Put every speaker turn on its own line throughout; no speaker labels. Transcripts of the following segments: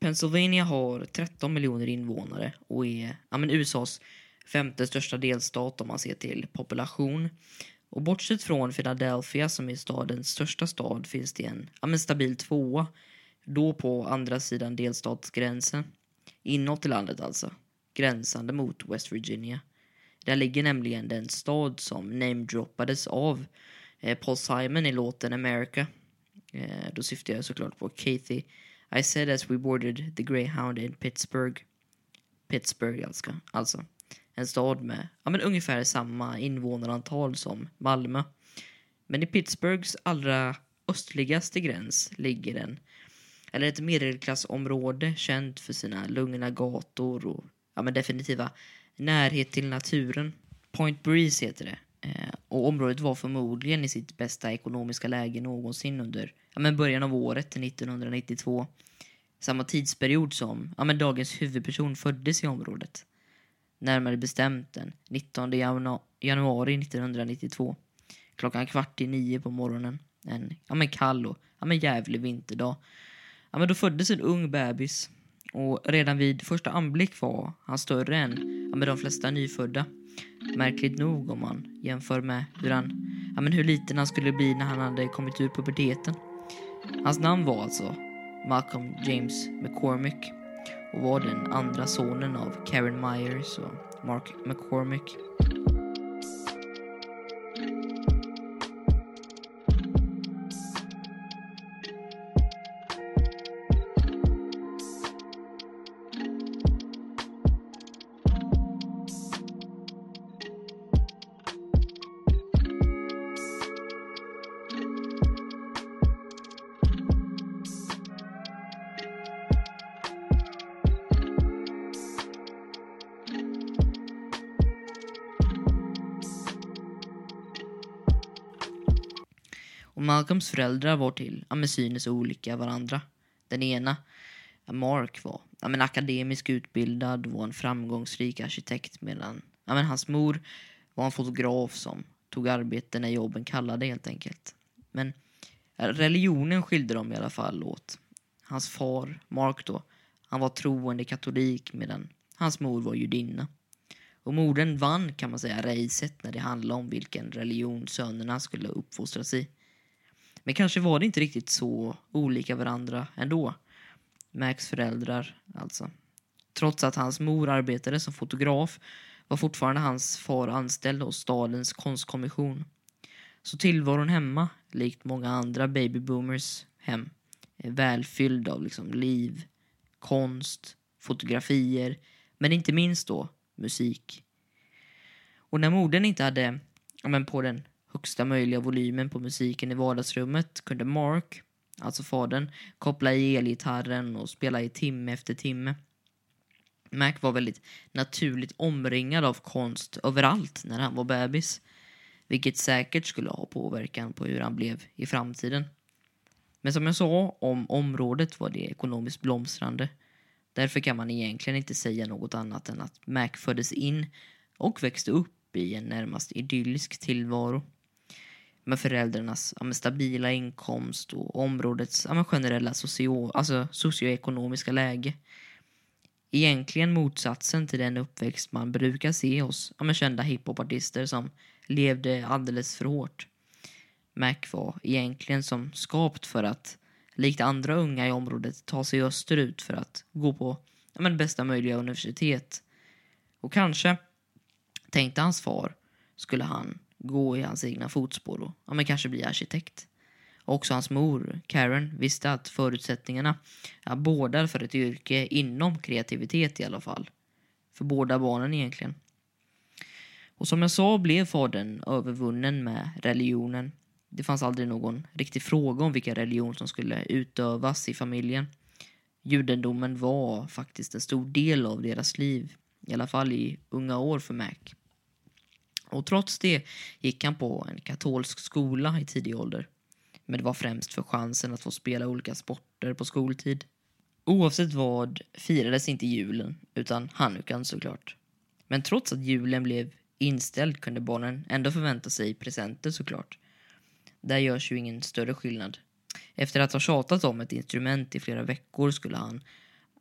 Pennsylvania har 13 miljoner invånare och är ja, men USAs femte största delstat om man ser till population. Och bortsett från Philadelphia som är stadens största stad finns det en ja, men stabil tvåa. Då på andra sidan delstatsgränsen. Inåt i landet alltså. Gränsande mot West Virginia. Där ligger nämligen den stad som namedroppades av eh, Paul Simon i låten America. Eh, då syftar jag såklart på Kathy i said as we boarded the Greyhound in Pittsburgh. Pittsburgh alltså. alltså. En stad med ja, men ungefär samma invånarantal som Malmö. Men i Pittsburghs allra östligaste gräns ligger en, eller ett medelklassområde känt för sina lugna gator och ja, men definitiva närhet till naturen. Point Breeze heter det. Eh, och området var förmodligen i sitt bästa ekonomiska läge någonsin under ja, men början av året 1992. Samma tidsperiod som ja, men dagens huvudperson föddes i området. Närmare bestämt den 19 januari 1992. Klockan kvart i nio på morgonen. En ja, men kall och ja, men jävlig vinterdag. Ja, men då föddes en ung bebis. Och redan vid första anblick var han större än ja, men de flesta nyfödda. Märkligt nog om man jämför med hur, han, ja, men hur liten han skulle bli när han hade kommit ur puberteten. Hans namn var alltså Malcolm James McCormick och var den andra sonen av Karen Myers och Mark McCormick. Malcolms föräldrar var till ja, med synes olika varandra. Den ena, ja, Mark, var ja, men akademisk utbildad och var en framgångsrik arkitekt medan ja, men hans mor var en fotograf som tog arbete när jobben kallade helt enkelt. Men religionen skilde dem i alla fall åt. Hans far, Mark då, han var troende katolik medan hans mor var judinna. Och modern vann kan man säga racet när det handlade om vilken religion sönerna skulle uppfostras i. Men kanske var det inte riktigt så olika varandra ändå. Max föräldrar, alltså. Trots att hans mor arbetade som fotograf var fortfarande hans far anställd hos stadens konstkommission. Så tillvaron hemma, likt många andra babyboomers hem, är välfylld av liksom liv, konst, fotografier, men inte minst då musik. Och när modern inte hade ja, men på den högsta möjliga volymen på musiken i vardagsrummet kunde Mark, alltså fadern, koppla i elgitarren och spela i timme efter timme. Mac var väldigt naturligt omringad av konst överallt när han var bebis, vilket säkert skulle ha påverkan på hur han blev i framtiden. Men som jag sa om området var det ekonomiskt blomstrande. Därför kan man egentligen inte säga något annat än att Mac föddes in och växte upp i en närmast idyllisk tillvaro med föräldrarnas ja, med stabila inkomst och områdets ja, generella socio, alltså socioekonomiska läge. Egentligen motsatsen till den uppväxt man brukar se hos ja, kända hiphopartister som levde alldeles för hårt. Mac var egentligen som skapt för att, likt andra unga i området, ta sig österut för att gå på ja, men bästa möjliga universitet. Och kanske, tänkte hans far, skulle han gå i hans egna fotspår och ja, men kanske bli arkitekt. också hans mor, Karen, visste att förutsättningarna ja, båda för ett yrke inom kreativitet i alla fall. För båda barnen egentligen. Och som jag sa blev fadern övervunnen med religionen. Det fanns aldrig någon riktig fråga om vilken religion som skulle utövas i familjen. Judendomen var faktiskt en stor del av deras liv, i alla fall i unga år för Mac. Och trots det gick han på en katolsk skola i tidig ålder. Men det var främst för chansen att få spela olika sporter på skoltid. Oavsett vad firades inte julen, utan hanukkan såklart. Men trots att julen blev inställd kunde barnen ändå förvänta sig presenter såklart. Där görs ju ingen större skillnad. Efter att ha tjatat om ett instrument i flera veckor skulle han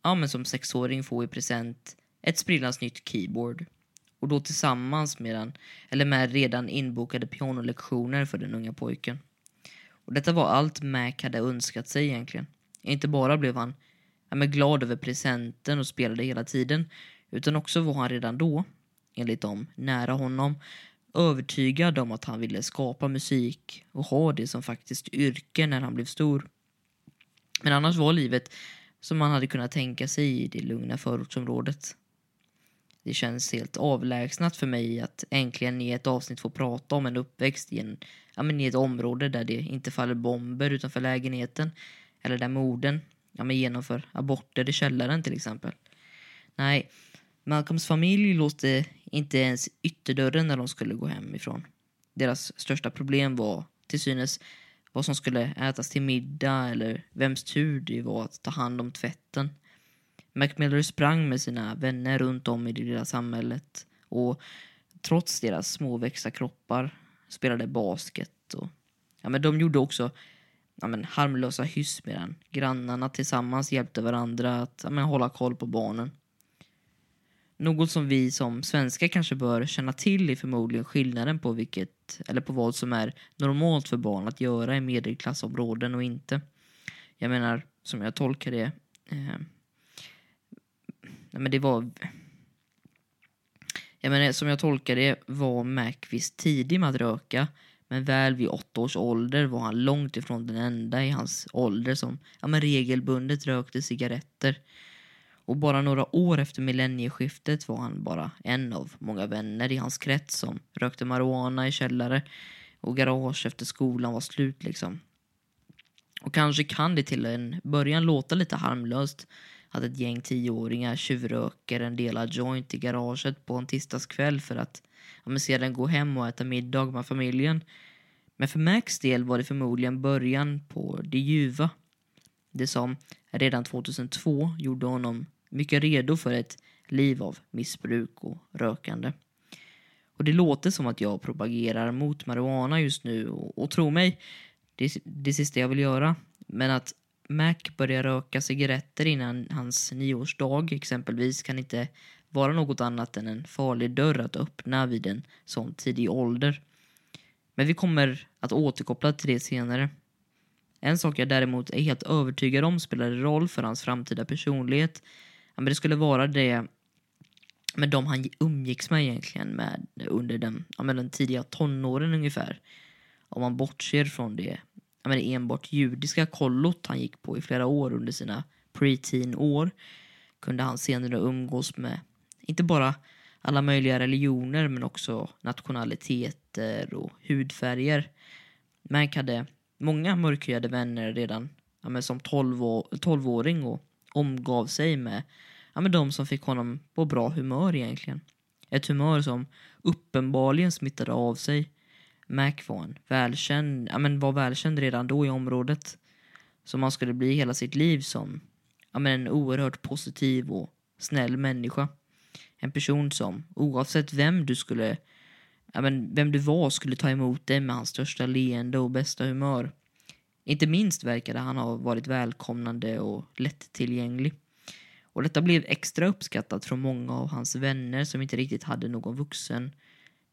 ja, men som sexåring få i present ett sprillans nytt keyboard. Och då tillsammans med, den, eller med redan inbokade pianolektioner för den unga pojken. Och detta var allt Mac hade önskat sig egentligen. Inte bara blev han ja, men glad över presenten och spelade hela tiden, utan också var han redan då, enligt dem nära honom, övertygad om att han ville skapa musik och ha det som faktiskt yrke när han blev stor. Men annars var livet som man hade kunnat tänka sig i det lugna förortsområdet. Det känns helt avlägsnat för mig att äntligen i ett avsnitt få prata om en uppväxt i, en, ja, men i ett område där det inte faller bomber utanför lägenheten eller där morden ja, men genomför aborter i källaren till exempel. Nej, Malcolms familj låste inte ens ytterdörren när de skulle gå hemifrån. Deras största problem var till synes vad som skulle ätas till middag eller vems tur det var att ta hand om tvätten. Macmillan sprang med sina vänner runt om i det lilla samhället och trots deras småväxta kroppar spelade basket. Och, ja, men de gjorde också ja, men, harmlösa hyss medan grannarna tillsammans hjälpte varandra att ja, men, hålla koll på barnen. Något som vi som svenskar kanske bör känna till är förmodligen skillnaden på vilket eller på vad som är normalt för barn att göra i medelklassområden och inte. Jag menar, som jag tolkar det, eh, nej men det var jag menar, som jag tolkar det var Mac tidig med att röka men väl vid åtta års ålder var han långt ifrån den enda i hans ålder som ja, men regelbundet rökte cigaretter. Och bara några år efter millennieskiftet var han bara en av många vänner i hans krets som rökte marijuana i källare och garage efter skolan var slut liksom. Och kanske kan det till en början låta lite harmlöst att ett gäng tioåringar tjuvröker en delad joint i garaget på en tisdagskväll för att ja, sedan gå hem och äta middag med familjen. Men för Max del var det förmodligen början på det ljuva. Det som redan 2002 gjorde honom mycket redo för ett liv av missbruk och rökande. Och det låter som att jag propagerar mot marijuana just nu och, och tro mig, det är det sista jag vill göra. Men att Mac börjar röka cigaretter innan hans nioårsdag exempelvis kan inte vara något annat än en farlig dörr att öppna vid en sån tidig ålder. Men vi kommer att återkoppla till det senare. En sak jag däremot är helt övertygad om spelade roll för hans framtida personlighet ja, men det skulle vara det med de han umgicks med egentligen med under den, ja, med den tidiga tonåren ungefär. Om man bortser från det, men det enbart judiska kollot han gick på i flera år under sina preteen år kunde han senare umgås med inte bara alla möjliga religioner men också nationaliteter och hudfärger. Mank hade många mörkhyade vänner redan ja, som 12-åring och omgav sig med, ja, med de som fick honom på bra humör egentligen. Ett humör som uppenbarligen smittade av sig. Mac var, en välkänd, ja, men var välkänd redan då i området. Som han skulle bli hela sitt liv som ja, men en oerhört positiv och snäll människa. En person som oavsett vem du skulle ja, men vem du var skulle ta emot dig med hans största leende och bästa humör. Inte minst verkade han ha varit välkomnande och lättillgänglig. Och detta blev extra uppskattat från många av hans vänner som inte riktigt hade någon vuxen,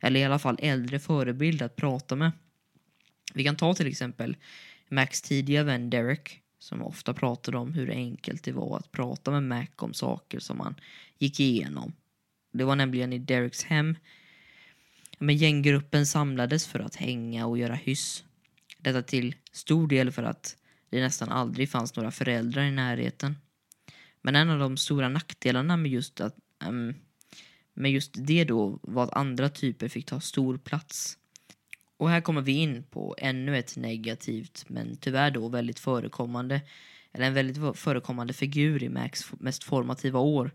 eller i alla fall äldre förebild att prata med. Vi kan ta till exempel Max tidiga vän Derek, som ofta pratade om hur enkelt det var att prata med Mac om saker som han gick igenom. Det var nämligen i Dereks hem men gänggruppen samlades för att hänga och göra hyss. Detta till stor del för att det nästan aldrig fanns några föräldrar i närheten. Men en av de stora nackdelarna med just, att, um, men just det då var att andra typer fick ta stor plats. Och här kommer vi in på ännu ett negativt men tyvärr då väldigt förekommande eller en väldigt förekommande figur i Max mest formativa år.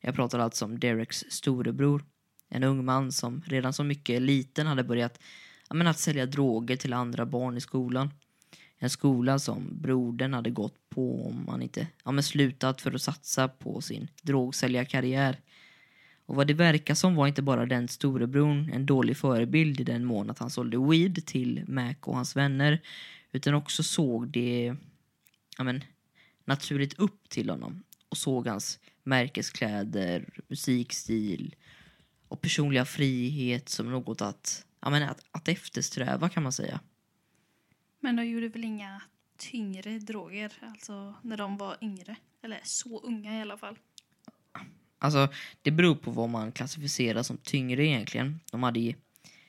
Jag pratar alltså om Dereks storebror. En ung man som redan som mycket liten hade börjat men, att sälja droger till andra barn i skolan. En skola som brodern hade gått på om han inte ja, men slutat för att satsa på sin drogsäljarkarriär. Och vad det verkar som var inte bara den storebrorn en dålig förebild i den mån att han sålde weed till Mac och hans vänner utan också såg det ja, men, naturligt upp till honom och såg hans märkeskläder, musikstil och personliga frihet som något att, ja, men att, att eftersträva kan man säga.
Men de gjorde väl inga tyngre droger, alltså när de var yngre? Eller så unga i alla fall.
Alltså, det beror på vad man klassificerar som tyngre egentligen. De hade i,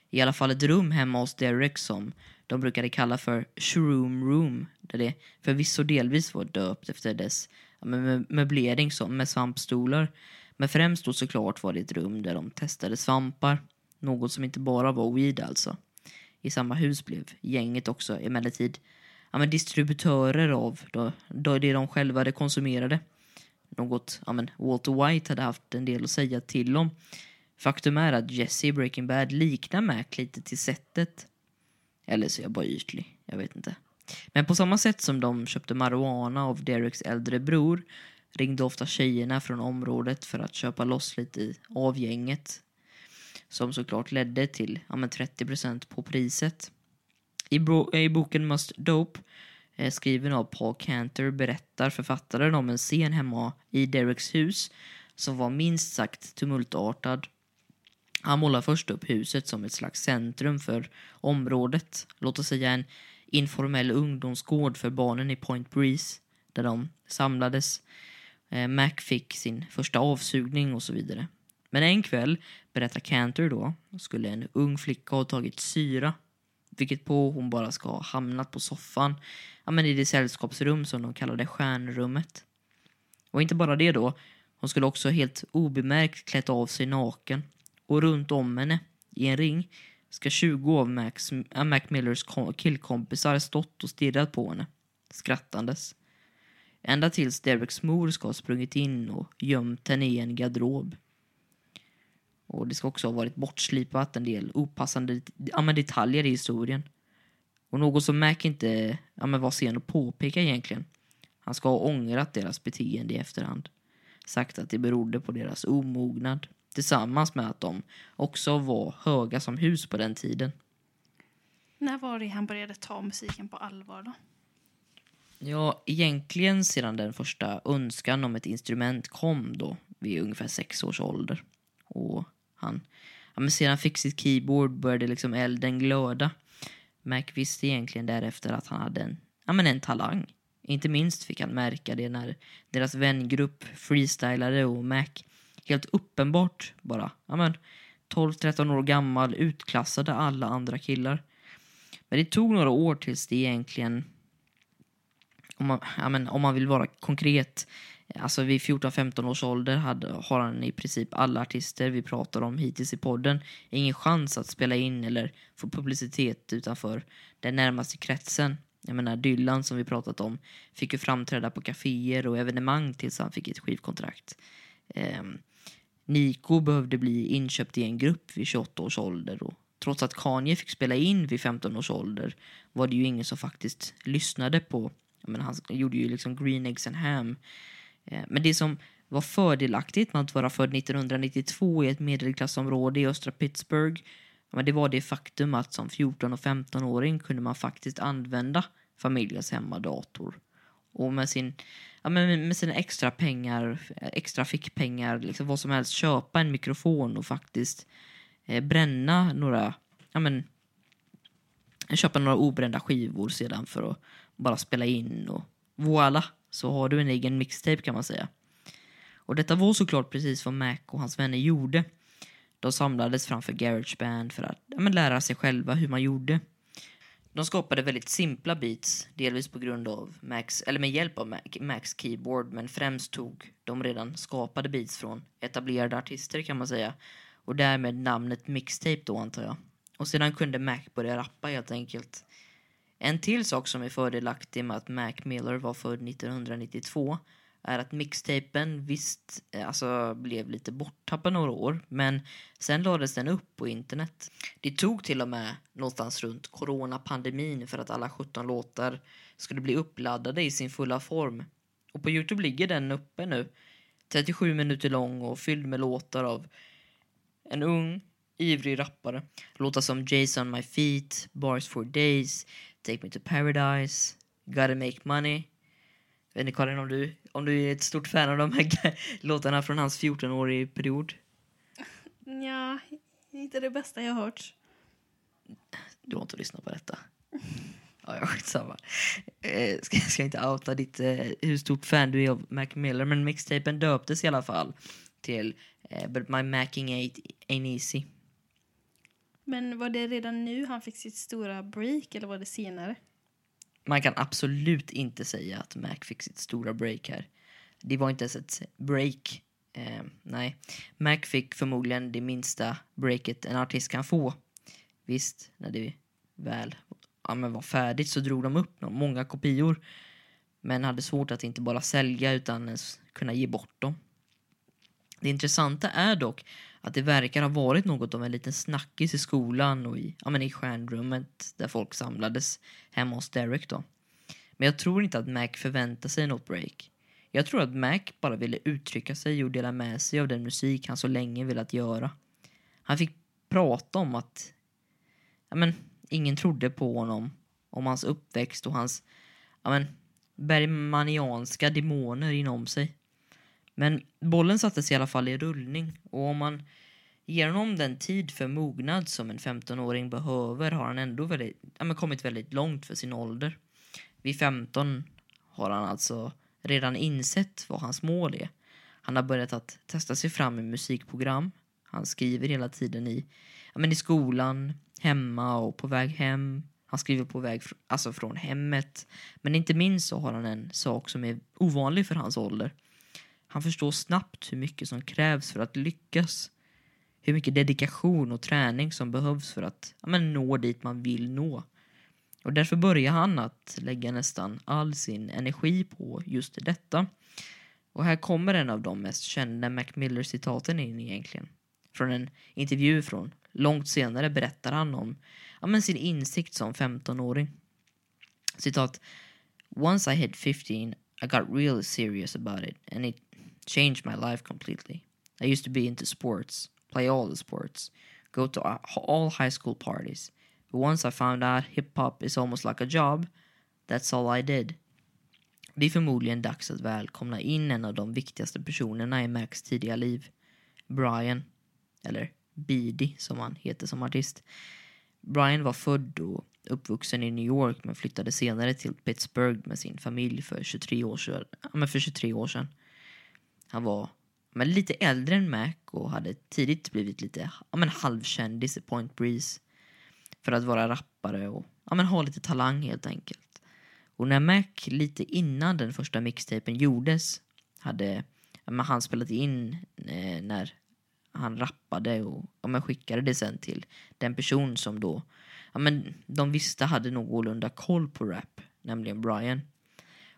i alla fall ett rum hemma hos Derek som de brukade kalla för Shroom Room, där det förvisso delvis var döpt efter dess möblering som med svampstolar. Men främst då såklart var det ett rum där de testade svampar, något som inte bara var weed alltså. I samma hus blev gänget också emellertid ja, men distributörer av då, då det de själva hade konsumerade. Något ja, men Walter White hade haft en del att säga till om. Faktum är att Jesse i Breaking Bad liknar Mac lite till sättet. Eller så är jag bara ytlig, jag vet inte. Men på samma sätt som de köpte marijuana av Dereks äldre bror ringde ofta tjejerna från området för att köpa loss lite av gänget. Som såklart ledde till ja, 30% på priset. I, bro, I boken Must Dope, Eh, skriven av Paul Cantor, berättar författaren om en scen hemma i Dereks hus som var minst sagt tumultartad. Han målar först upp huset som ett slags centrum för området, låt oss säga en informell ungdomsgård för barnen i Point Breeze, där de samlades. Eh, Mac fick sin första avsugning och så vidare. Men en kväll, berättar Cantor då, skulle en ung flicka ha tagit syra vilket på hon bara ska ha hamnat på soffan ja, men i det sällskapsrum som de kallade stjärnrummet. Och inte bara det då, hon skulle också helt obemärkt klätt av sig naken och runt om henne i en ring ska 20 av Max, äh, Mac Millers killkompisar stått och stirrat på henne, skrattandes. Ända tills Dereks mor ska ha sprungit in och gömt henne i en garderob. Och det ska också ha varit bortslipat en del opassande ja, detaljer i historien. Och något som Mac inte ja, men var sen att påpeka egentligen. Han ska ha ångrat deras beteende i efterhand. Sagt att det berodde på deras omognad. Tillsammans med att de också var höga som hus på den tiden.
När var det han började ta musiken på allvar då?
Ja, egentligen sedan den första önskan om ett instrument kom då vid ungefär sex års ålder. Och han, ja, men sedan han fick sitt keyboard började liksom elden glöda. Mac visste egentligen därefter att han hade en, ja, men en talang. Inte minst fick han märka det när deras vängrupp freestylade och Mac helt uppenbart bara, ja men 12-13 år gammal utklassade alla andra killar. Men det tog några år tills det egentligen, om man, ja men, om man vill vara konkret, Alltså vid 14-15 års ålder hade, har han i princip alla artister vi pratar om hittills i podden ingen chans att spela in eller få publicitet utanför den närmaste kretsen. Jag menar Dylan som vi pratat om fick ju framträda på kaféer och evenemang tills han fick ett skivkontrakt. Eh, Nico behövde bli inköpt i en grupp vid 28 års ålder och trots att Kanye fick spela in vid 15 års ålder var det ju ingen som faktiskt lyssnade på, jag menar, han gjorde ju liksom Green Eggs and Ham Eh, Eh, men det som var fördelaktigt med att vara född 1992 i ett medelklassområde i östra Pittsburgh men det var det faktum att som 14 och 15-åring kunde man faktiskt använda familjens hemmadator. Och med, sin, ja, med, med sina extra pengar, extra fickpengar, liksom vad som helst, köpa en mikrofon och faktiskt eh, bränna några, ja men, köpa några obrända skivor sedan för att bara spela in och voila, så har du en egen mixtape kan man säga. Och detta var såklart precis vad Mac och hans vänner gjorde. De samlades framför Garageband för att ja, men, lära sig själva hur man gjorde. De skapade väldigt simpla beats, delvis på grund av Max, eller med hjälp av Mac, Macs keyboard, men främst tog de redan skapade beats från etablerade artister kan man säga. Och därmed namnet mixtape då antar jag. Och sedan kunde Mac börja rappa helt enkelt. En till sak som är fördelaktig med att Mac Miller var född 1992 är att mixtapen visst eh, alltså, blev lite borttappad några år men sen lades den upp på internet. Det tog till och med någonstans runt coronapandemin för att alla 17 låtar skulle bli uppladdade i sin fulla form. Och på Youtube ligger den uppe nu. 37 minuter lång och fylld med låtar av en ung, ivrig rappare. Låtar som Jason My Feet, Bars for Days, Take Me To Paradise, Gotta Make Money. vet inte Karin om du, Om du är ett stort fan av de här låtarna från hans 14-åriga period.
Ja, inte det bästa jag har hört.
Du har inte lyssnat på detta. Ja, ja skitsamma. Eh, ska, ska inte outa ditt, eh, hur stort fan du är av Mac Miller, men mixtapen döptes i alla fall till eh, But My Macking Ain't, ain't Easy.
Men var det redan nu han fick sitt stora break eller var det senare?
Man kan absolut inte säga att Mac fick sitt stora break här. Det var inte ens ett break. Eh, nej. Mac fick förmodligen det minsta breaket en artist kan få. Visst, när det väl ja, men var färdigt så drog de upp många kopior. Men hade svårt att inte bara sälja utan ens kunna ge bort dem. Det intressanta är dock att det verkar ha varit något av en liten snackis i skolan och i, ja, men i stjärnrummet där folk samlades hemma hos Derek då. Men jag tror inte att Mac förväntar sig något break. Jag tror att Mac bara ville uttrycka sig och dela med sig av den musik han så länge velat göra. Han fick prata om att ja, men, ingen trodde på honom, om hans uppväxt och hans ja, men, bergmanianska demoner inom sig. Men bollen sattes i alla fall i rullning och om man ger honom den tid för mognad som en 15-åring behöver har han ändå väldigt, ja, men kommit väldigt långt för sin ålder. Vid 15 har han alltså redan insett vad hans mål är. Han har börjat att testa sig fram i musikprogram. Han skriver hela tiden i, ja, men i skolan, hemma och på väg hem. Han skriver på väg fr alltså från hemmet. Men inte minst så har han en sak som är ovanlig för hans ålder. Han förstår snabbt hur mycket som krävs för att lyckas. Hur mycket dedikation och träning som behövs för att ja, men, nå dit man vill nå. Och därför börjar han att lägga nästan all sin energi på just detta. Och här kommer en av de mest kända MacMiller-citaten in egentligen. Från en intervju från långt senare berättar han om ja, men sin insikt som 15-åring. Citat. Once I hit 15 I got really serious about it and it changed my life completely. I used to be into sports, play all the sports, go to all high school parties. But once I found out hip hop is almost like a job, that's all I did. Det är förmodligen dags att välkomna in en av de viktigaste personerna i Macs tidiga liv. Brian, eller Beady som han heter som artist. Brian var född och uppvuxen i New York men flyttade senare till Pittsburgh med sin familj för 23 år sedan. Ja, för 23 år sedan. Han var men lite äldre än Mac och hade tidigt blivit lite ja, men halvkändis i Point Breeze. För att vara rappare och ja, men ha lite talang helt enkelt. Och när Mac lite innan den första mixtapen gjordes hade ja, men han spelat in eh, när han rappade och ja, men skickade det sen till den person som då ja, men de visste hade någorlunda koll på rap, nämligen Brian.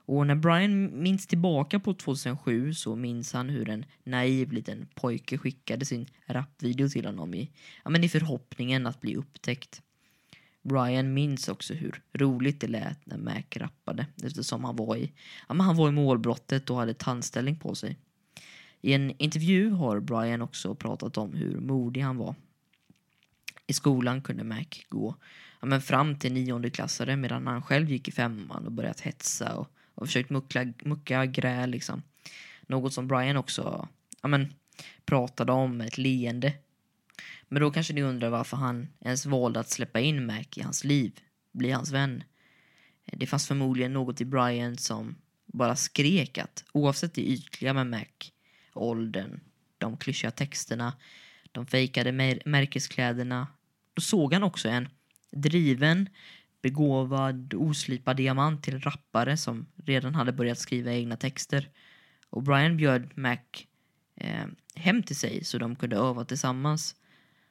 Och när Brian minns tillbaka på 2007 så minns han hur en naiv liten pojke skickade sin rapvideo till honom i, ja, men i förhoppningen att bli upptäckt. Brian minns också hur roligt det lät när Mac rappade eftersom han var i, ja, men han var i målbrottet och hade tandställning på sig. I en intervju har Brian också pratat om hur modig han var. I skolan kunde Mac gå ja, men fram till niondeklassare medan han själv gick i femman och börjat hetsa och och försökt muckla, mucka gräl liksom. Något som Brian också ja, men, pratade om med ett leende. Men då kanske ni undrar varför han ens valde att släppa in Mac i hans liv, bli hans vän. Det fanns förmodligen något i Brian som bara skrek att oavsett det ytliga med Mac, åldern, de klyschiga texterna, de fejkade märkeskläderna, då såg han också en driven, begåvad, oslipad diamant till rappare som redan hade börjat skriva egna texter. Och Brian bjöd Mac eh, hem till sig så de kunde öva tillsammans.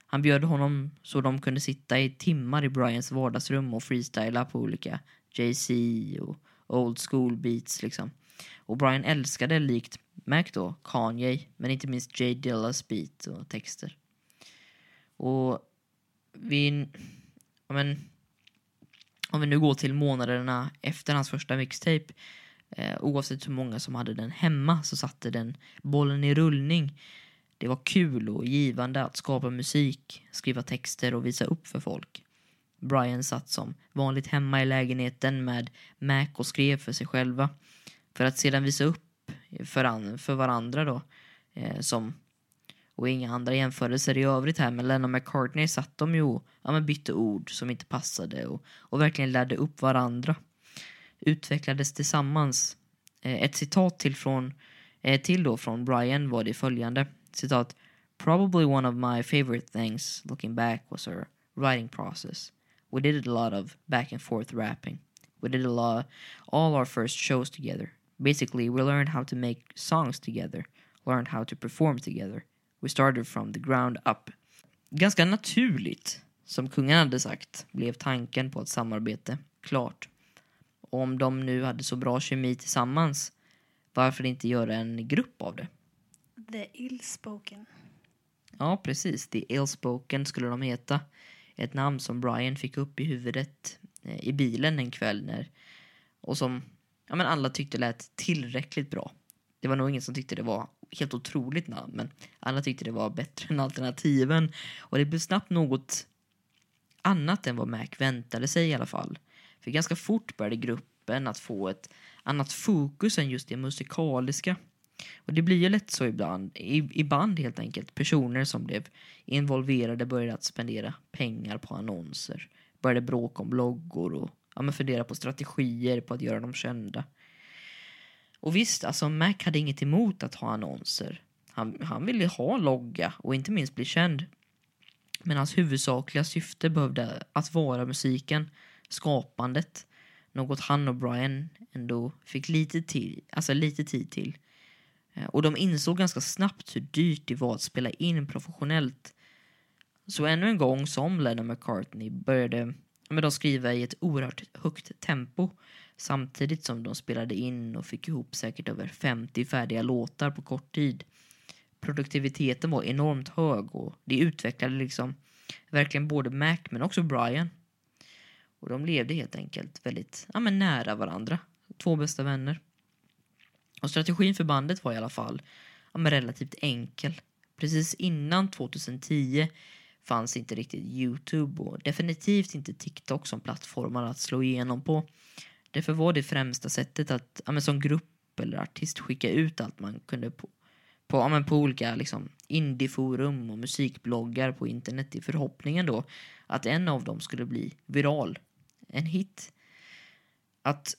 Han bjöd honom så de kunde sitta i timmar i Brians vardagsrum och freestyla på olika Jay-Z och old school beats liksom. Och Brian älskade likt Mac då, Kanye, men inte minst Jay Dillas beat och texter. Och vi, men om vi nu går till månaderna efter hans första mixtape eh, oavsett hur många som hade den hemma så satte den bollen i rullning. Det var kul och givande att skapa musik, skriva texter och visa upp för folk. Brian satt som vanligt hemma i lägenheten med Mac och skrev för sig själva för att sedan visa upp för, an, för varandra då. Eh, som, och inga andra jämförelser i övrigt här, men Lennon McCartney satt de ju ja, men bytte ord som inte passade och, och verkligen lärde upp varandra. Utvecklades tillsammans. Eh, ett citat till, från, eh, till då från Brian var det följande. Citat. Probably one of my favorite things looking back was her writing process. We did a lot of back and forth rapping. We did a lot, all our first shows together. Basically, we learned how to make songs together, learned how to perform together. We started from the ground up. Ganska naturligt, som kungen hade sagt, blev tanken på ett samarbete klart. Och om de nu hade så bra kemi tillsammans, varför inte göra en grupp av det?
The ill-spoken.
Ja, precis. The Ill-Spoken skulle de heta. Ett namn som Brian fick upp i huvudet eh, i bilen en kväll när, och som ja, men alla tyckte lät tillräckligt bra. Det var nog ingen som tyckte det var helt otroligt namn, men alla tyckte det var bättre än alternativen. Och det blev snabbt något annat än vad Mac väntade sig i alla fall. För ganska fort började gruppen att få ett annat fokus än just det musikaliska. Och det blir ju lätt så ibland, i, i band helt enkelt. Personer som blev involverade började att spendera pengar på annonser. Började bråka om bloggor och ja, men fundera på strategier på att göra dem kända. Och visst, alltså Mac hade inget emot att ha annonser. Han, han ville ha logga och inte minst bli känd. Men hans huvudsakliga syfte behövde att vara musiken, skapandet. Något han och Brian ändå fick lite, till, alltså lite tid till. Eh, och de insåg ganska snabbt hur dyrt det var att spela in professionellt. Så ännu en gång som Lennon McCartney började med de skriva i ett oerhört högt tempo samtidigt som de spelade in och fick ihop säkert över 50 färdiga låtar på kort tid. Produktiviteten var enormt hög och det utvecklade liksom verkligen både Mac men också Brian. Och de levde helt enkelt väldigt ja, men nära varandra. Två bästa vänner. Och strategin för bandet var i alla fall ja, men relativt enkel. Precis innan 2010 fanns inte riktigt Youtube och definitivt inte TikTok som plattformar att slå igenom på. Därför var det främsta sättet att ja, men som grupp eller artist skicka ut allt man kunde på, på, ja, men på olika liksom, indieforum och musikbloggar på internet i förhoppningen då att en av dem skulle bli viral. En hit. Att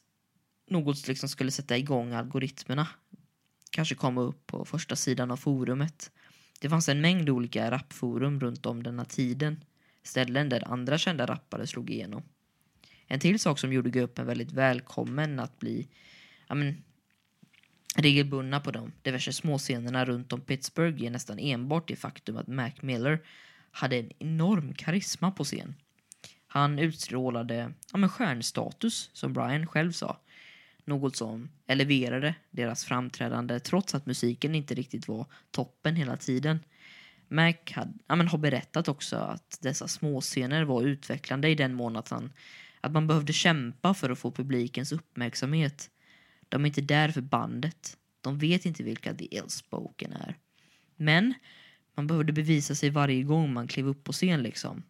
något liksom skulle sätta igång algoritmerna. Kanske komma upp på första sidan av forumet. Det fanns en mängd olika rapforum runt om denna tiden. Ställen där andra kända rappare slog igenom. En till sak som gjorde gruppen väldigt välkommen att bli ja, men, regelbundna på de diverse småscenerna runt om Pittsburgh är nästan enbart det faktum att Mac Miller hade en enorm karisma på scen. Han utstrålade ja, men stjärnstatus, som Brian själv sa. Något som eleverade deras framträdande trots att musiken inte riktigt var toppen hela tiden. Mac had, ja, men har berättat också att dessa småscener var utvecklande i den mån att, han, att man behövde kämpa för att få publikens uppmärksamhet. De är inte där för bandet. De vet inte vilka The Ill-Spoken är. Men man behövde bevisa sig varje gång man klev upp på scen liksom.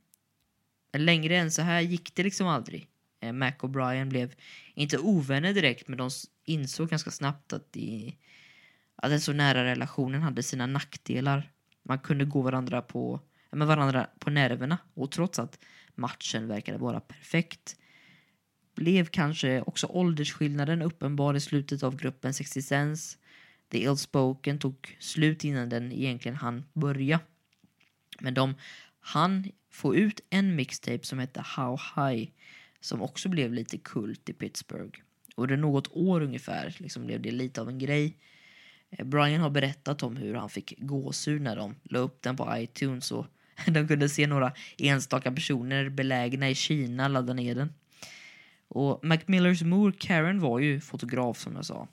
Längre än så här gick det liksom aldrig. Eh, Mac och Brian blev inte ovänner direkt men de insåg ganska snabbt att, de, att den så nära relationen hade sina nackdelar. Man kunde gå varandra på, med varandra på nerverna och trots att matchen verkade vara perfekt blev kanske också åldersskillnaden uppenbar i slutet av gruppens existens. The Ill-Spoken tog slut innan den egentligen hann börja. Men de hann få ut en mixtape som hette How High som också blev lite kult i Pittsburgh. Och det något år ungefär liksom blev det lite av en grej. Eh, Brian har berättat om hur han fick gåshud när de la upp den på iTunes och de kunde se några enstaka personer belägna i Kina ladda ner den. Och Macmillers mor Karen var ju fotograf som jag sa.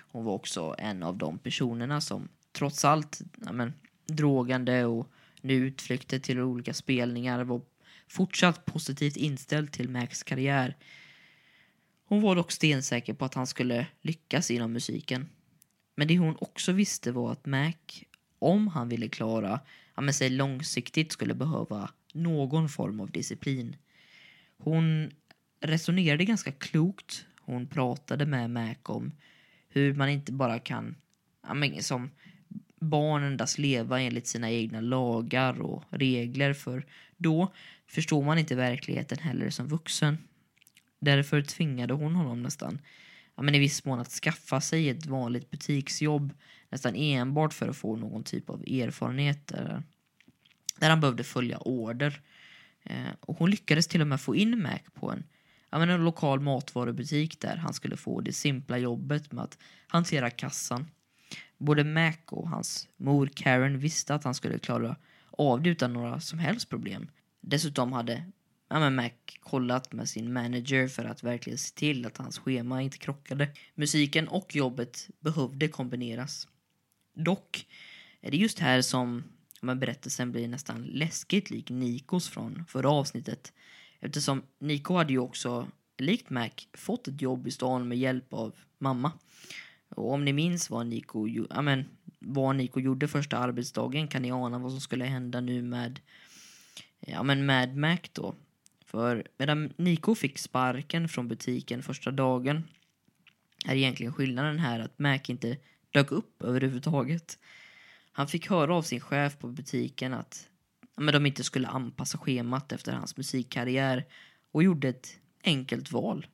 Hon var också en av de personerna som trots allt ja, men, drogande och nu utflykter till olika spelningar var fortsatt positivt inställd till Macs karriär. Hon var dock stensäker på att han skulle lyckas inom musiken. Men det hon också visste var att Mac, om han ville klara ja, men sig långsiktigt, skulle behöva någon form av disciplin. Hon resonerade ganska klokt. Hon pratade med Mac om hur man inte bara kan, som barn endast leva enligt sina egna lagar och regler för då förstår man inte verkligheten heller som vuxen. Därför tvingade hon honom nästan ja, men i viss mån att skaffa sig ett vanligt butiksjobb nästan enbart för att få någon typ av erfarenhet där, där han behövde följa order. Eh, och hon lyckades till och med få in Mac på en, ja, men en lokal matvarubutik där han skulle få det simpla jobbet med att hantera kassan. Både Mac och hans mor Karen visste att han skulle klara av det utan några som helst problem. Dessutom hade ja, men Mac kollat med sin manager för att verkligen se till att hans schema inte krockade. Musiken och jobbet behövde kombineras. Dock är det just här som ja, berättelsen blir nästan läskigt lik Nikos från förra avsnittet. Eftersom Niko hade ju också, likt Mac, fått ett jobb i stan med hjälp av mamma. Och om ni minns vad Nico, ja, men, vad Nico gjorde första arbetsdagen kan ni ana vad som skulle hända nu med, ja, men med Mac då. För medan Nico fick sparken från butiken första dagen är egentligen skillnaden här att Mac inte dök upp överhuvudtaget. Han fick höra av sin chef på butiken att men de inte skulle anpassa schemat efter hans musikkarriär och gjorde ett enkelt val.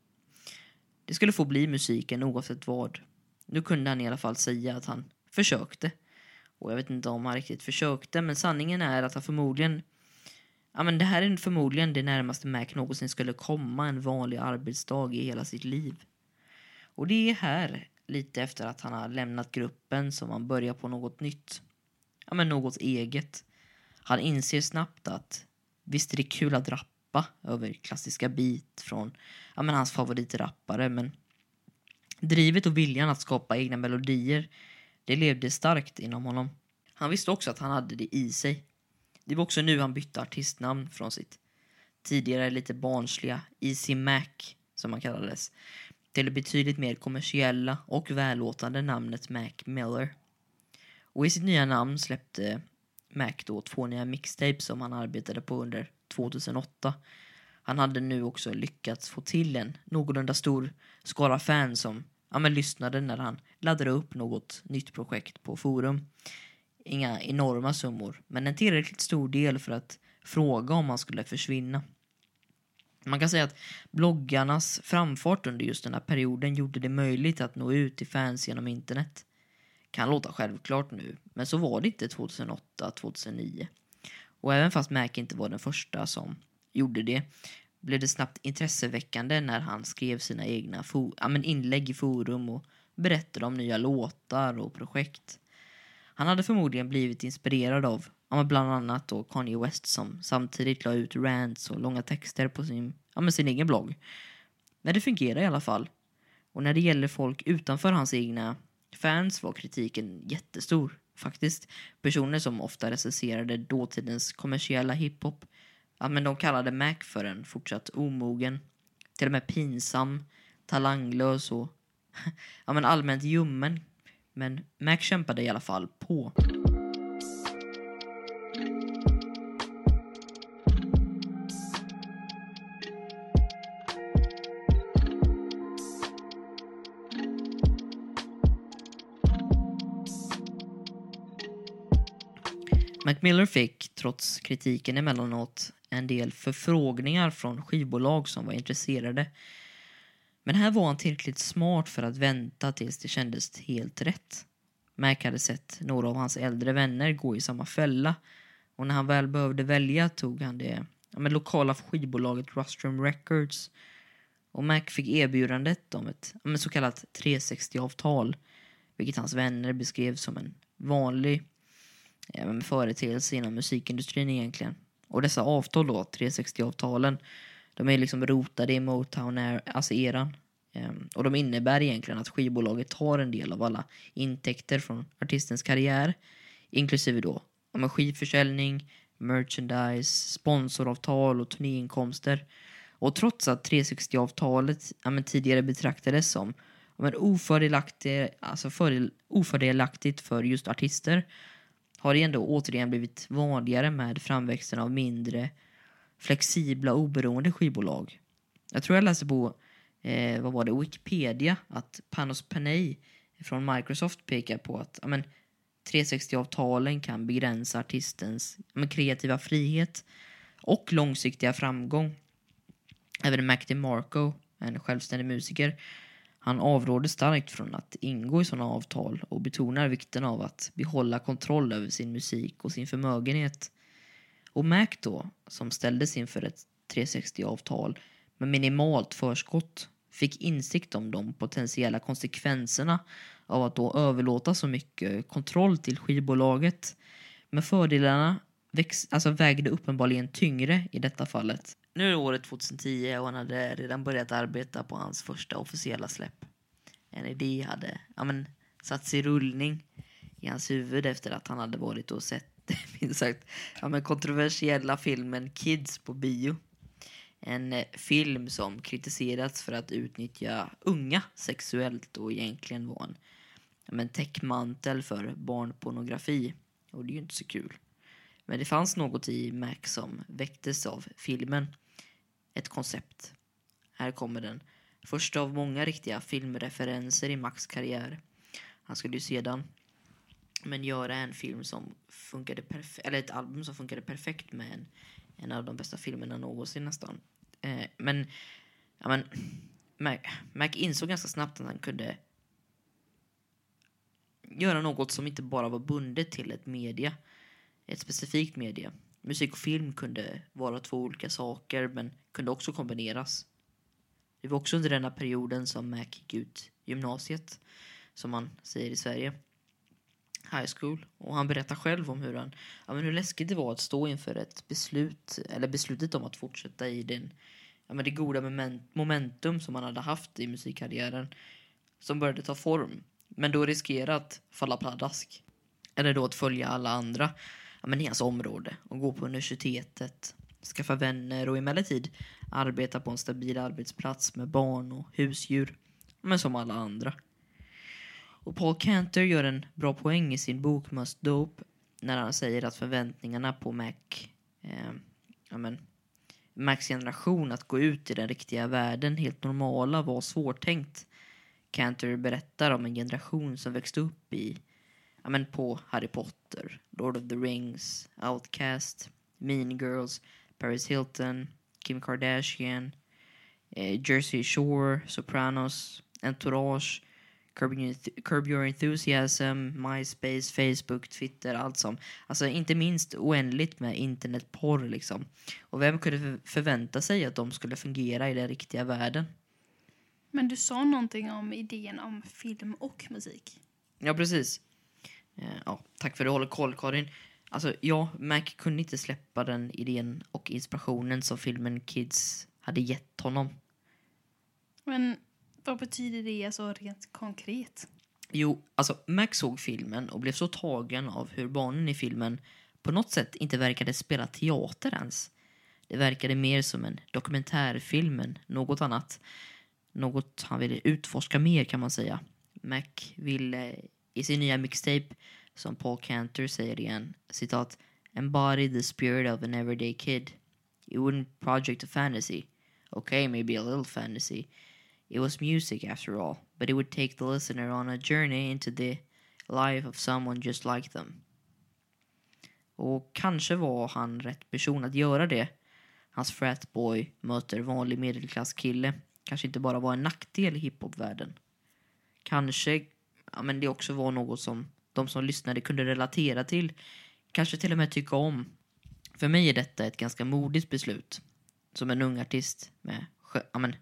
Det skulle få bli musiken oavsett vad. Nu kunde han i alla fall säga att han försökte. Och jag vet inte om han riktigt försökte, men sanningen är att han förmodligen Ja, men det här är förmodligen det närmaste Mac någonsin skulle komma en vanlig arbetsdag i hela sitt liv. Och det är här, lite efter att han har lämnat gruppen, som han börjar på något nytt. Ja, men något eget. Han inser snabbt att visst är det kul att rappa över klassiska beat från ja, men hans favoritrappare, men drivet och viljan att skapa egna melodier, det levde starkt inom honom. Han visste också att han hade det i sig. Det var också nu han bytte artistnamn från sitt tidigare lite barnsliga Easy Mac, som han kallades, till det betydligt mer kommersiella och vällåtande namnet Mac Miller. Och i sitt nya namn släppte Mac då två nya mixtapes som han arbetade på under 2008. Han hade nu också lyckats få till en någorlunda stor skara fans som ja, men lyssnade när han laddade upp något nytt projekt på forum inga enorma summor, men en tillräckligt stor del för att fråga om han skulle försvinna. Man kan säga att bloggarnas framfart under just den här perioden gjorde det möjligt att nå ut till fans genom internet. Kan låta självklart nu, men så var det inte 2008-2009. Och även fast Mac inte var den första som gjorde det blev det snabbt intresseväckande när han skrev sina egna ja, men inlägg i forum och berättade om nya låtar och projekt. Han hade förmodligen blivit inspirerad av ja, bland annat då Kanye West som samtidigt la ut rants och långa texter på sin, ja, men sin egen blogg. Men det fungerar i alla fall. Och när det gäller folk utanför hans egna fans var kritiken jättestor. Faktiskt. Personer som ofta recenserade dåtidens kommersiella hiphop, ja, men de kallade Mac för en fortsatt omogen, till och med pinsam, talanglös och ja, men allmänt ljummen men Mac kämpade i alla fall på. Macmillan Miller fick, trots kritiken emellanåt, en del förfrågningar från skivbolag som var intresserade men här var han tillräckligt smart för att vänta tills det kändes helt rätt. Mac hade sett några av hans äldre vänner gå i samma fälla och när han väl behövde välja tog han det ja, med lokala skivbolaget Rustrum Records och Mac fick erbjudandet om ett ja, så kallat 360-avtal vilket hans vänner beskrev som en vanlig Eh, företeelse inom musikindustrin egentligen. Och dessa avtal då, 360-avtalen, de är liksom rotade i Motown, alltså eran. Ehm, och de innebär egentligen att skivbolaget tar en del av alla intäkter från artistens karriär, inklusive då ja, skivförsäljning, merchandise, sponsoravtal och turnéinkomster. Och trots att 360-avtalet ja, tidigare betraktades som ja, ofördelaktigt, alltså för, ofördelaktigt för just artister har det ändå återigen blivit vanligare med framväxten av mindre flexibla oberoende skivbolag. Jag tror jag läste på eh, vad var det, Wikipedia att Panos Panay från Microsoft pekar på att ja, men, 360-avtalen kan begränsa artistens ja, men, kreativa frihet och långsiktiga framgång. Även Mac DeMarco, en självständig musiker, han avråder starkt från att ingå i sådana avtal och betonar vikten av att behålla kontroll över sin musik och sin förmögenhet. Och Mac då, som ställdes inför ett 360-avtal med minimalt förskott, fick insikt om de potentiella konsekvenserna av att då överlåta så mycket kontroll till skivbolaget. Men fördelarna väx, alltså vägde uppenbarligen tyngre i detta fallet. Nu är det året 2010 och han hade redan börjat arbeta på hans första officiella släpp. En idé hade ja, men, satts i rullning i hans huvud efter att han hade varit och sett minst sagt, ja, men kontroversiella filmen Kids på bio. En eh, film som kritiserats för att utnyttja unga sexuellt och egentligen var en ja, men, täckmantel för barnpornografi. Och det är ju inte så kul. Men det fanns något i Mac som väcktes av filmen. Ett koncept. Här kommer den. Första av många riktiga filmreferenser i Max karriär. Han skulle ju sedan men göra en film som funkade perfekt, eller ett album som funkade perfekt med en, en av de bästa filmerna någonsin nästan. Eh, men, ja men, Mac, Mac insåg ganska snabbt att han kunde göra något som inte bara var bundet till ett media, ett specifikt media. Musik och film kunde vara två olika saker men kunde också kombineras. Det var också under denna perioden som Mac gick ut gymnasiet, som man säger i Sverige high school. Och han berättar själv om hur, han, ja, men hur läskigt det var att stå inför ett beslut, eller beslutet om att fortsätta i den, ja, men det goda momentum som han hade haft i musikkarriären. Som började ta form. Men då riskerade att falla pladask. Eller då att följa alla andra ja, men i hans område och gå på universitetet, skaffa vänner och emellertid arbeta på en stabil arbetsplats med barn och husdjur. Men som alla andra. Och Paul Cantor gör en bra poäng i sin bok Must Dope när han säger att förväntningarna på Mac, eh, ja men, Macs generation att gå ut i den riktiga världen helt normala var svårtänkt. Cantor berättar om en generation som växte upp i, ja men på Harry Potter, Lord of the Rings, Outcast, Mean Girls, Paris Hilton, Kim Kardashian, eh, Jersey Shore, Sopranos, Entourage, Curb Your, Enthusiasm, MySpace, Facebook, Twitter, allt som. Alltså inte minst oändligt med internetporr liksom. Och vem kunde förvänta sig att de skulle fungera i den riktiga världen?
Men du sa någonting om idén om film och musik.
Ja, precis. Eh, ja, tack för att du håller koll, Karin. Alltså, ja, Mac kunde inte släppa den idén och inspirationen som filmen Kids hade gett honom.
Men vad betyder det alltså rent konkret?
Jo, alltså Max såg filmen och blev så tagen av hur barnen i filmen på något sätt inte verkade spela teater ens. Det verkade mer som en dokumentärfilm än något annat. Något han ville utforska mer kan man säga. Mac ville i sin nya mixtape, som Paul Cantor säger igen, citat Embody the spirit of an everyday kid. It wouldn't project a fantasy. Okay, maybe a little fantasy. It was music after all, but it would take the listener on a journey into the life of someone just like them. Och kanske var han rätt person att göra det. Hans fratboy möter vanlig medelklasskille kanske inte bara var en nackdel i hiphopvärlden. Kanske ja, men det också var något som de som lyssnade kunde relatera till. Kanske till och med tycka om. För mig är detta ett ganska modigt beslut. Som en ung artist med ja, men,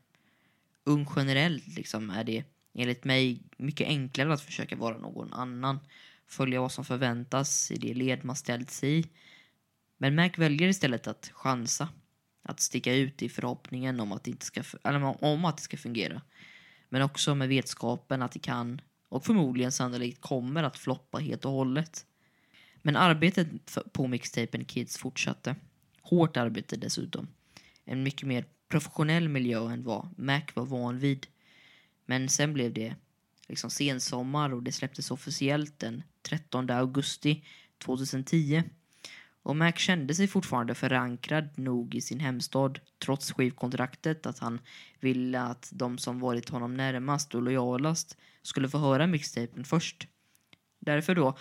ung generellt liksom är det enligt mig mycket enklare att försöka vara någon annan. Följa vad som förväntas i det led man ställt sig i. Men Mac väljer istället att chansa. Att sticka ut i förhoppningen om att det, inte ska, eller om att det ska fungera. Men också med vetskapen att det kan och förmodligen sannolikt kommer att floppa helt och hållet. Men arbetet på mixtapen Kids fortsatte. Hårt arbete dessutom. En mycket mer professionell miljö än vad Mac var van vid. Men sen blev det liksom sensommar och det släpptes officiellt den 13 augusti 2010. Och Mac kände sig fortfarande förankrad nog i sin hemstad trots skivkontraktet att han ville att de som varit honom närmast och lojalast skulle få höra mixtapen först. Därför då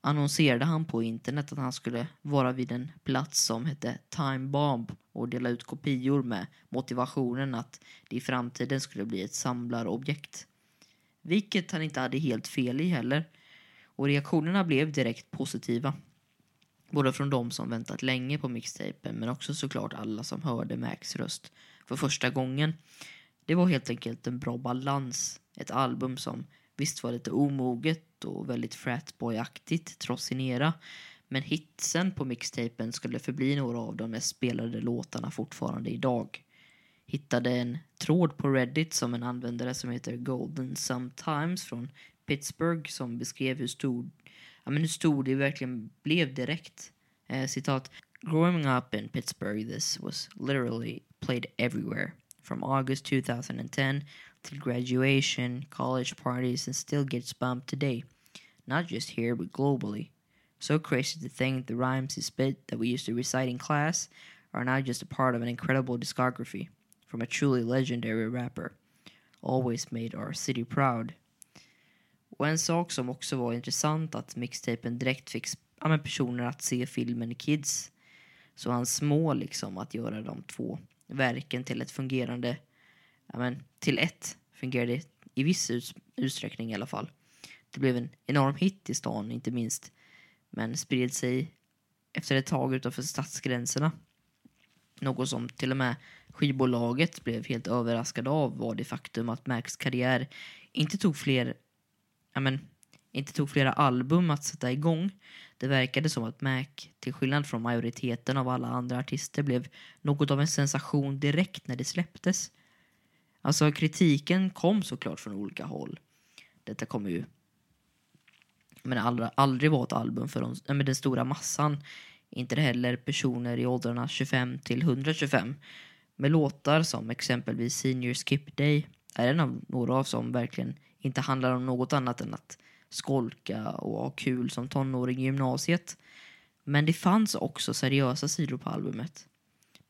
annonserade han på internet att han skulle vara vid en plats som hette Time Bomb och dela ut kopior med motivationen att det i framtiden skulle bli ett samlarobjekt. Vilket han inte hade helt fel i heller. Och reaktionerna blev direkt positiva. Både från de som väntat länge på mixtapen men också såklart alla som hörde Max röst för första gången. Det var helt enkelt en bra balans. Ett album som visst var lite omoget och väldigt fratboy-aktigt trots sin era. Men hitsen på mixtapen skulle förbli några av de mest spelade låtarna fortfarande idag. Hittade en tråd på Reddit som en användare som heter Golden Sometimes från Pittsburgh som beskrev hur stor, ja, men hur stor det verkligen blev direkt. Eh, citat. Growing up in Pittsburgh this was literally played everywhere. From August 2010 till graduation, college parties and still gets bumped today. Not just here but globally. So crazy to think the rhymes he spit that we used to recite in class are now just a part of an incredible discography from a truly legendary rapper. Always made our city proud. Och en sak som också var intressant att mixtapen direkt fick ja, personer att se filmen Kids. Så hans mål liksom att göra de två verken till ett fungerande, ja, men, till ett fungerade i viss utsträckning i alla fall. Det blev en enorm hit i stan, inte minst, men spred sig efter ett tag utanför stadsgränserna. Något som till och med skivbolaget blev helt överraskade av var det faktum att Max karriär inte tog fler ja, men, inte tog flera album att sätta igång. Det verkade som att Mac, till skillnad från majoriteten av alla andra artister, blev något av en sensation direkt när det släpptes. Alltså kritiken kom såklart från olika håll. Detta kommer ju men aldrig, aldrig vara ett album för de, men den stora massan. Inte heller personer i åldrarna 25 till 125. Med låtar som exempelvis Senior Skip Day är en av några av som verkligen inte handlar om något annat än att skolka och ha kul som tonåring i gymnasiet. Men det fanns också seriösa sidor på albumet.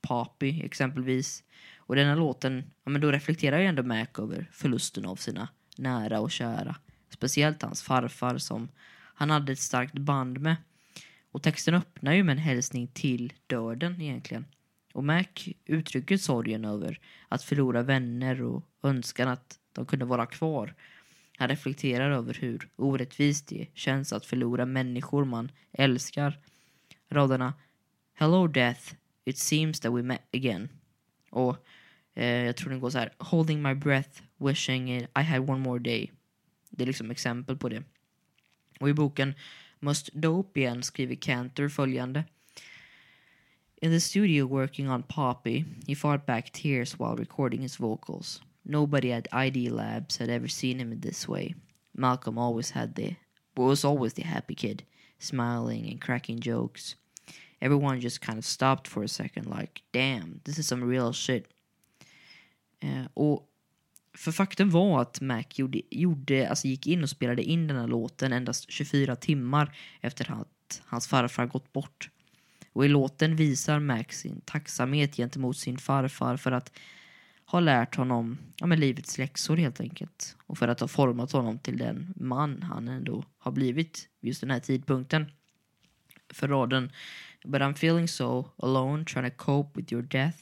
Papi exempelvis. Och denna låten, ja men då reflekterar ju ändå Mac över förlusten av sina nära och kära. Speciellt hans farfar som han hade ett starkt band med. Och texten öppnar ju med en hälsning till döden egentligen. Och Mac uttrycker sorgen över att förlora vänner och önskan att de kunde vara kvar. Han reflekterar över hur orättvist det känns att förlora människor man älskar. Raderna Hello death, it seems that we met again. Och eh, jag tror den går så här. Holding my breath, wishing it, I had one more day. Det är liksom exempel på det. Och i boken Must Dope igen skriver Cantor följande. In the studio working on Poppy, he fought back tears while recording his vocals. Nobody at ID Labs had ever seen him in this way. Malcolm always had the was always the happy kid, smiling and cracking jokes. Everyone just kind of stopped for a second like, damn, this is some real shit. Uh, och för faktum var att Mac gjorde, gjorde, alltså gick in och spelade in den här låten endast 24 timmar efter att hans farfar gått bort. Och i låten visar Mac sin tacksamhet gentemot sin farfar för att har lärt honom ja, med livets läxor helt enkelt. Och för att ha format honom till den man han ändå har blivit just den här tidpunkten. För raden But I'm feeling so alone trying to cope with your death.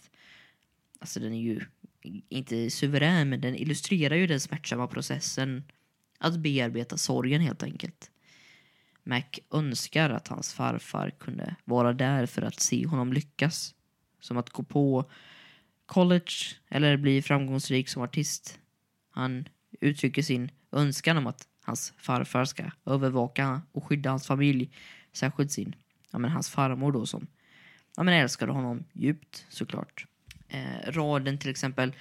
Alltså den är ju inte suverän men den illustrerar ju den smärtsamma processen att bearbeta sorgen helt enkelt. Mac önskar att hans farfar kunde vara där för att se honom lyckas. Som att gå på college eller bli framgångsrik som artist. Han uttrycker sin önskan om att hans farfar ska övervaka och skydda hans familj. Särskilt sin, ja men hans farmor då som ja men älskade honom djupt såklart. Eh, raden till exempel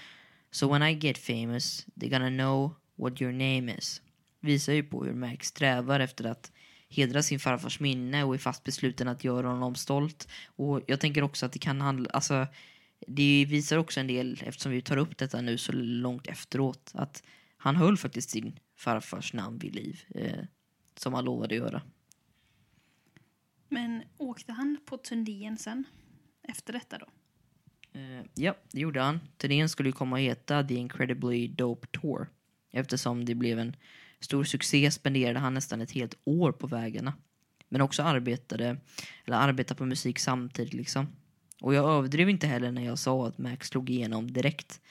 So when I get famous they're gonna know what your name is. Visar ju på hur Max strävar efter att hedra sin farfars minne och är fast besluten att göra honom stolt. Och jag tänker också att det kan handla, alltså det visar också en del, eftersom vi tar upp detta nu så långt efteråt, att han höll faktiskt sin farfars namn vid liv, eh, som han lovade göra.
Men åkte han på turnén sen? Efter detta då?
Eh, ja, det gjorde han. Turnén skulle ju komma att heta The Incredibly Dope Tour. Eftersom det blev en stor succé spenderade han nästan ett helt år på vägarna. Men också arbetade, eller arbetade på musik samtidigt liksom. Och jag överdrev inte heller när jag sa att Max slog igenom direkt.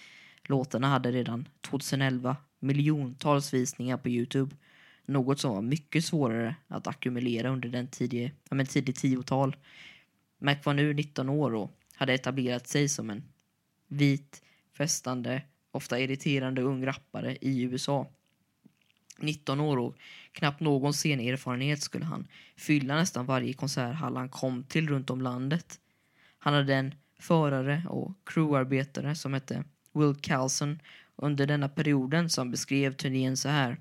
Låtarna hade redan 2011 miljontals visningar på Youtube. Något som var mycket svårare att ackumulera under den tidiga, ja, men tidig tiotal. Mac var nu 19 år och hade etablerat sig som en vit, festande, ofta irriterande ung rappare i USA. 19 år och knappt någon scenerfarenhet skulle han fylla nästan varje konserthall han kom till runt om landet. Han hade en förare och crewarbetare som hette Will Carlson under denna perioden som beskrev turnén så här.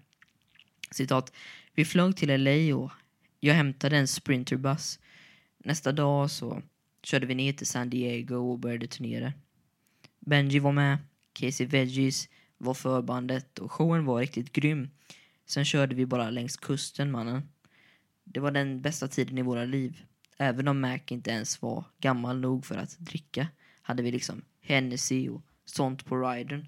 Citat. Vi flög till LA och jag hämtade en sprinterbuss. Nästa dag så körde vi ner till San Diego och började turnera. Benji var med, Casey Veggies var förbandet och showen var riktigt grym. Sen körde vi bara längs kusten mannen. Det var den bästa tiden i våra liv. Även om Mac inte ens var gammal nog för att dricka hade vi liksom Hennessy och sånt på riden.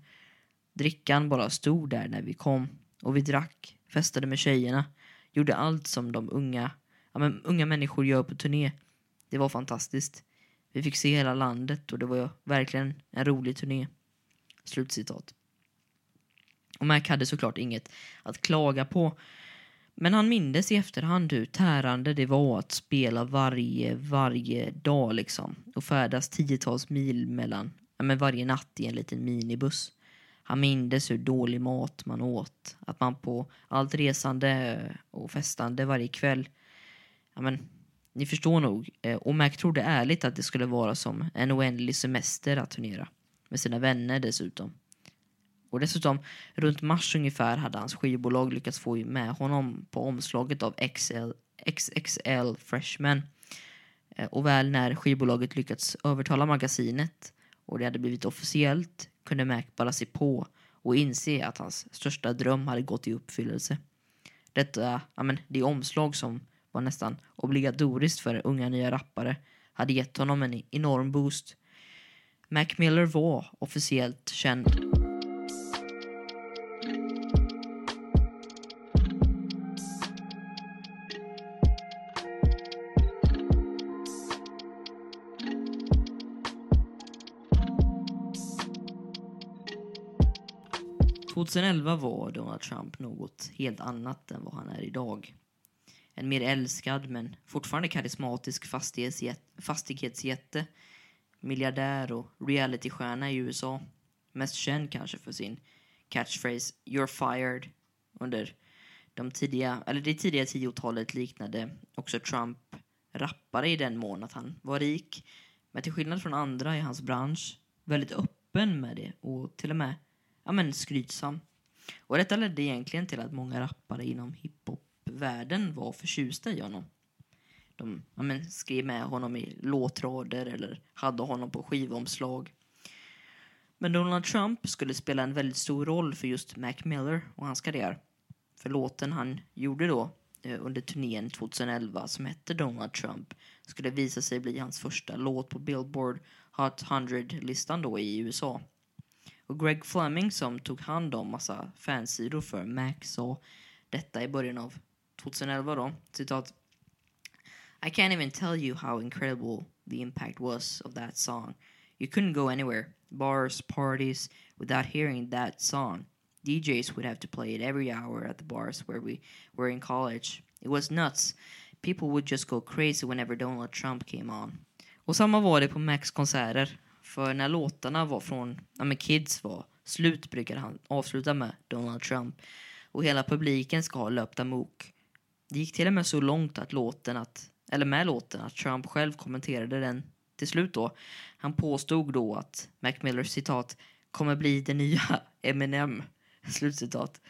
Drickan bara stod där när vi kom och vi drack, festade med tjejerna, gjorde allt som de unga, ja, men, unga människor gör på turné. Det var fantastiskt. Vi fick se hela landet och det var verkligen en rolig turné. Slutcitat. Och Mac hade såklart inget att klaga på. Men han mindes i efterhand hur tärande det var att spela varje, varje dag liksom. Och färdas tiotals mil mellan, ja, men varje natt i en liten minibuss. Han mindes hur dålig mat man åt. Att man på allt resande och festande varje kväll. Ja, men, ni förstår nog. Eh, och Mac trodde ärligt att det skulle vara som en oändlig semester att turnera. Med sina vänner dessutom. Och dessutom, runt mars ungefär hade hans skivbolag lyckats få med honom på omslaget av XL, XXL Freshman. Eh, och väl när skivbolaget lyckats övertala magasinet och det hade blivit officiellt kunde Mac bara se på och inse att hans största dröm hade gått i uppfyllelse. Detta, ja men, det omslag som var nästan obligatoriskt för unga nya rappare hade gett honom en enorm boost. Mac Miller var officiellt känd 2011 var Donald Trump något helt annat än vad han är idag. En mer älskad men fortfarande karismatisk fastighetsjätte, miljardär och realitystjärna i USA. Mest känd kanske för sin catchphrase “You're fired” under de tidiga, eller det tidiga tiotalet liknade också Trump rappare i den mån att han var rik, men till skillnad från andra i hans bransch väldigt öppen med det och till och med ja, men skrytsam. Och detta ledde egentligen till att många rappare inom hiphop-världen var förtjusta i honom. De ja, men, skrev med honom i låtrader eller hade honom på skivomslag. Men Donald Trump skulle spela en väldigt stor roll för just Mac Miller och hans karriär. För låten han gjorde då eh, under turnén 2011 som hette Donald Trump skulle visa sig bli hans första låt på Billboard Hot 100-listan då i USA. Och Greg Fleming som tog hand om massa fansidor för Mac sa detta i början av 2011 då. Citat. I can't even tell you how incredible the impact was of that song. You couldn't go anywhere, bars, parties, without hearing that song. DJs would have to play it every hour at the bars where we were in college. It was nuts. People would just go crazy whenever Donald Trump came on. Och samma var det på Macs konserter. För när låtarna var från ja, men Kids var slut brukade han avsluta med Donald Trump. Och hela publiken ska ha löpt amok. Det gick till och med så långt att låten att, eller med låten att Trump själv kommenterade den till slut då. Han påstod då att Mac Millers citat kommer bli det nya Eminem. Slutcitat.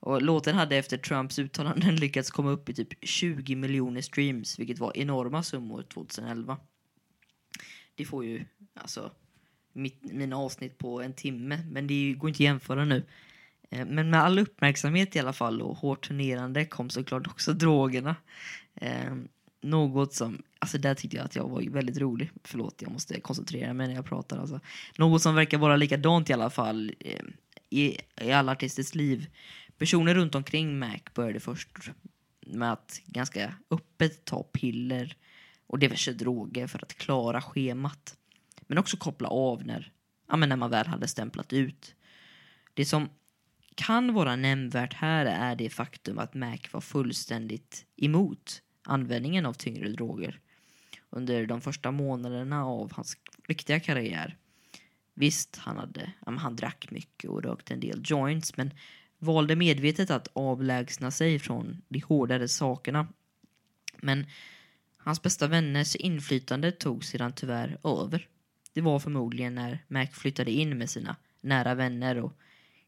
Och låten hade efter Trumps uttalanden lyckats komma upp i typ 20 miljoner streams, vilket var enorma summor 2011. Det får ju alltså mitt, mina avsnitt på en timme. Men det går inte att jämföra nu. Eh, men med all uppmärksamhet i alla fall och hårt turnerande kom såklart också drogerna. Eh, något som, alltså där tyckte jag att jag var väldigt rolig. Förlåt, jag måste koncentrera mig när jag pratar. Alltså. Något som verkar vara likadant i alla fall eh, i, i alla artisters liv. Personer runt omkring Mac började först med att ganska öppet ta piller och diverse droger för att klara schemat. Men också koppla av när, ja, men när man väl hade stämplat ut. Det som kan vara nämnvärt här är det faktum att Mac var fullständigt emot användningen av tyngre droger under de första månaderna av hans riktiga karriär. Visst, han, hade, han drack mycket och rökte en del joints men valde medvetet att avlägsna sig från de hårdare sakerna. Men hans bästa vänners inflytande tog sedan tyvärr över. Det var förmodligen när Mac flyttade in med sina nära vänner och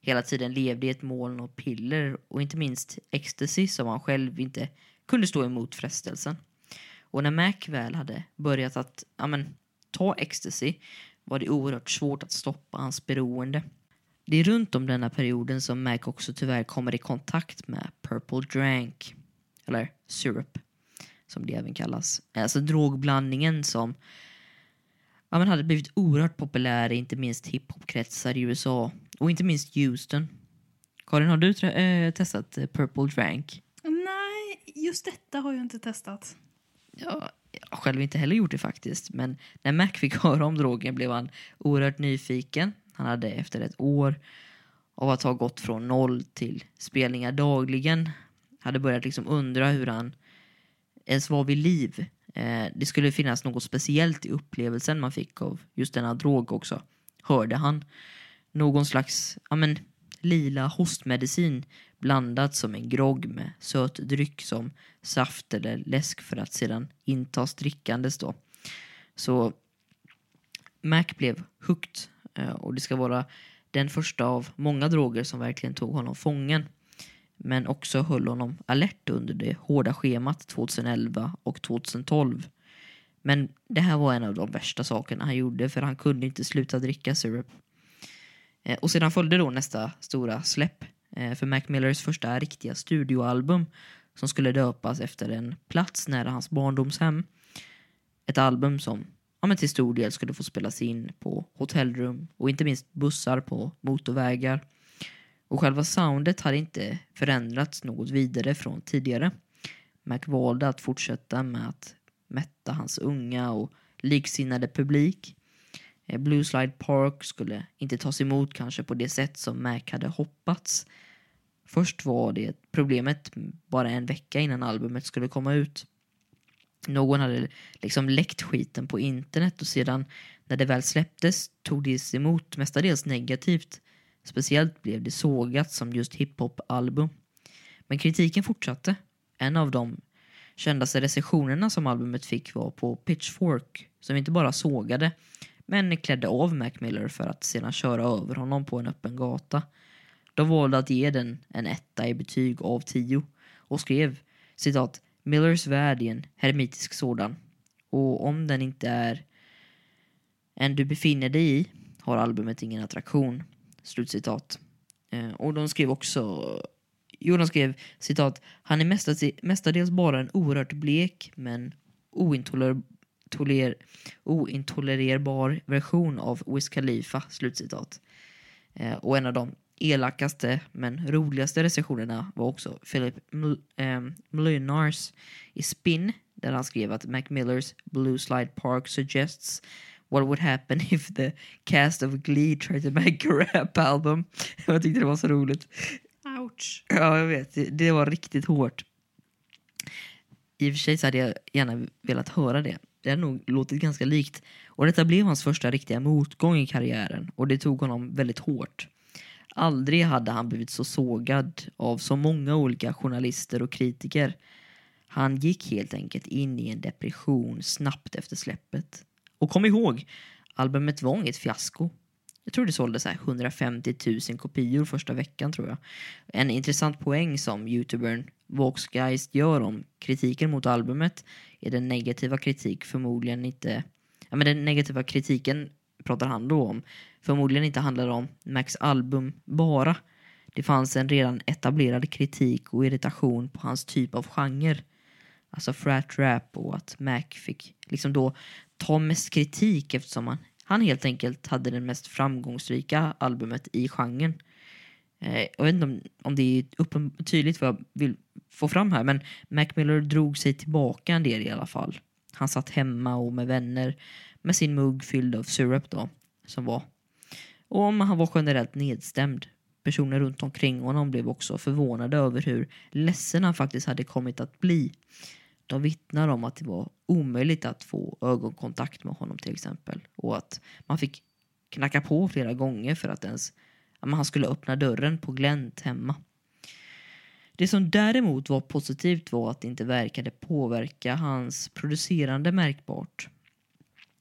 hela tiden levde i ett moln av piller och inte minst ecstasy som han själv inte kunde stå emot frestelsen. Och när Mac väl hade börjat att ja, men, ta ecstasy var det oerhört svårt att stoppa hans beroende. Det är runt om denna perioden som Mac också tyvärr kommer i kontakt med Purple Drank, eller Syrup, som det även kallas. Alltså drogblandningen som ja, men hade blivit oerhört populär i inte minst hiphopkretsar i USA och inte minst Houston. Karin, har du äh, testat eh, Purple Drank?
Nej, just detta har jag inte testat.
Ja, jag har själv inte heller gjort det faktiskt. Men när Mac fick höra om drogen blev han oerhört nyfiken. Han hade efter ett år av att ha gått från noll till spelningar dagligen hade börjat liksom undra hur han ens var vid liv. Eh, det skulle finnas något speciellt i upplevelsen man fick av just denna drog också, hörde han. Någon slags ja, men, lila hostmedicin blandat som en grogg med söt dryck som saft eller läsk för att sedan intas drickandes då. Så Mac blev hooked eh, och det ska vara den första av många droger som verkligen tog honom fången. Men också höll honom alert under det hårda schemat 2011 och 2012. Men det här var en av de värsta sakerna han gjorde för han kunde inte sluta dricka syrup. Eh, och sedan följde då nästa stora släpp eh, för Mac Millers första riktiga studioalbum som skulle döpas efter en plats nära hans barndomshem. Ett album som ja, men till stor del skulle få spelas in på hotellrum och inte minst bussar på motorvägar. Och själva soundet hade inte förändrats något vidare från tidigare. Mac valde att fortsätta med att mätta hans unga och liksinnade publik. Eh, Blue Slide Park skulle inte tas emot kanske på det sätt som Mac hade hoppats. Först var det problemet bara en vecka innan albumet skulle komma ut. Någon hade liksom läckt skiten på internet och sedan när det väl släpptes tog det emot mestadels negativt. Speciellt blev det sågat som just hiphop-album. Men kritiken fortsatte. En av de kändaste recensionerna som albumet fick var på Pitchfork som inte bara sågade men klädde av Mac Miller för att sedan köra över honom på en öppen gata. De valde att ge den en etta i betyg av tio och skrev citat Millers värld är en hermetisk sådan och om den inte är en du befinner dig i har albumet ingen attraktion. Slutcitat. Eh, och de skrev också Jo, de skrev citat Han är mestadels bara en oerhört blek men ointoler, toler, ointolererbar version av Wiz Khalifa. Slutcitat. Eh, och en av de elakaste men roligaste recensionerna var också Philip eh, Mlynars i Spin där han skrev att Mac Millers Blue Slide Park suggests what would happen if the cast of Glee tried to make a rap album. Jag tyckte det var så roligt.
Ouch.
Ja, jag vet. Det, det var riktigt hårt. I och för sig så hade jag gärna velat höra det. Det hade nog låtit ganska likt. Och detta blev hans första riktiga motgång i karriären och det tog honom väldigt hårt. Aldrig hade han blivit så sågad av så många olika journalister och kritiker. Han gick helt enkelt in i en depression snabbt efter släppet. Och kom ihåg, albumet var inget fiasko. Jag tror det sålde så 150 000 kopior första veckan tror jag. En intressant poäng som youtubern Voxgeist gör om kritiken mot albumet är den negativa kritik förmodligen inte... Ja men den negativa kritiken pratar han då om förmodligen inte handlar om Max album bara. Det fanns en redan etablerad kritik och irritation på hans typ av genre. alltså frat rap och att Mac fick liksom då ta mest kritik eftersom han, han helt enkelt hade det mest framgångsrika albumet i genren. Eh, jag vet inte om, om det är uppen, tydligt vad jag vill få fram här men Mac Miller drog sig tillbaka en del i alla fall. Han satt hemma och med vänner med sin mugg fylld av syrup då, som var. Och han var generellt nedstämd. Personer runt omkring honom blev också förvånade över hur ledsen han faktiskt hade kommit att bli. De vittnar om att det var omöjligt att få ögonkontakt med honom till exempel. Och att man fick knacka på flera gånger för att ens att han skulle öppna dörren på glänt hemma. Det som däremot var positivt var att det inte verkade påverka hans producerande märkbart.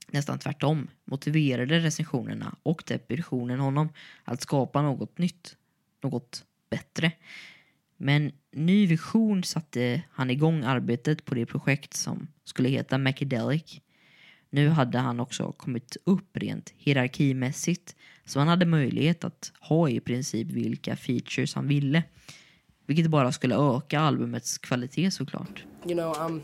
Nästan tvärtom motiverade recensionerna och depressionen honom att skapa något nytt, något bättre. Men ny vision satte han igång arbetet på det projekt som skulle heta Macadelic. Nu hade han också kommit upp rent hierarkimässigt så han hade möjlighet att ha i princip vilka features han ville. Vilket bara skulle öka albumets kvalitet såklart.
You know, I'm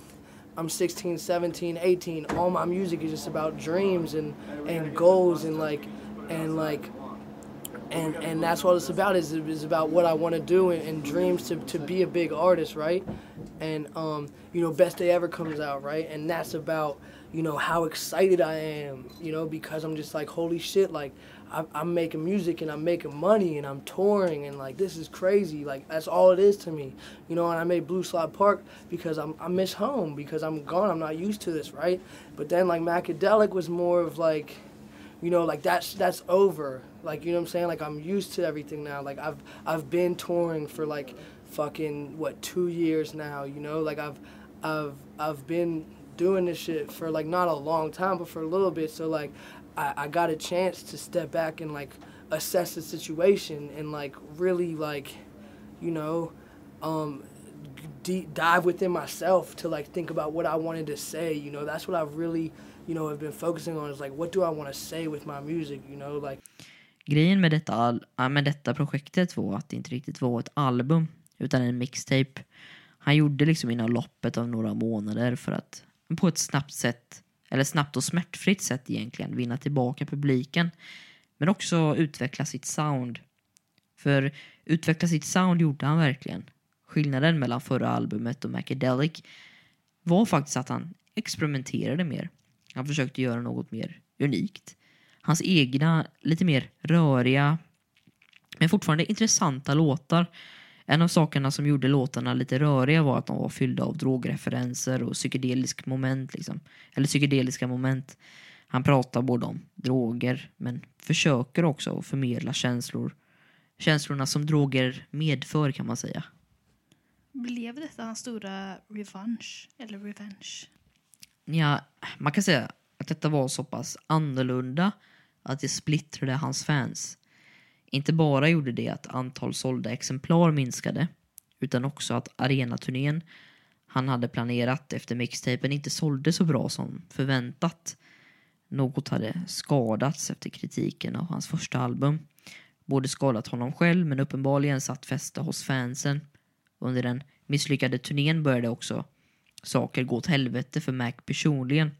I'm 16, 17, 18. All my music is just about dreams and and goals and like and like and and that's what it's about is is about what I want to do and, and, dreams to, to be a big artist, right? And um, you know, best day ever comes out, right? And that's about you know how excited I am, you know, because I'm just like holy shit, like I'm making music and I'm making money and I'm touring and like this is crazy. Like that's all it is to me, you know. And I made Blue Slide Park because I'm I miss home because I'm gone. I'm not used to this, right? But then like Macadelic was more of like, you know, like that's that's over. Like you know what I'm saying? Like I'm used to everything now. Like I've I've been touring for like fucking what two years now. You know, like I've I've I've been doing this shit for like not a long time, but for a little bit. So like I, I got a chance to step back and like assess the situation and like really like, you know, um, deep dive within myself to like think about what I wanted to say. You know, that's what I've really, you know, have been focusing on is like what do I want to say with my music. You know, like.
Grejen med detta, med detta projektet var att det inte riktigt var ett album utan en mixtape. Han gjorde liksom inom loppet av några månader för att på ett snabbt sätt eller snabbt och smärtfritt sätt egentligen, vinna tillbaka publiken. Men också utveckla sitt sound. För utveckla sitt sound gjorde han verkligen. Skillnaden mellan förra albumet och Macadelic var faktiskt att han experimenterade mer. Han försökte göra något mer unikt. Hans egna, lite mer röriga, men fortfarande intressanta låtar en av sakerna som gjorde låtarna lite röriga var att de var fyllda av drogreferenser och psykedelisk moment liksom. Eller psykedeliska moment. Han pratar både om droger men försöker också förmedla känslor. Känslorna som droger medför kan man säga.
Blev detta hans stora revansch? Eller revenge?
Ja, man kan säga att detta var så pass annorlunda att det splittrade hans fans. Inte bara gjorde det att antal sålda exemplar minskade utan också att arenaturnén han hade planerat efter mixtapen inte sålde så bra som förväntat. Något hade skadats efter kritiken av hans första album. Både skadat honom själv men uppenbarligen satt fäste hos fansen. Under den misslyckade turnén började också saker gå åt helvete för Mac personligen.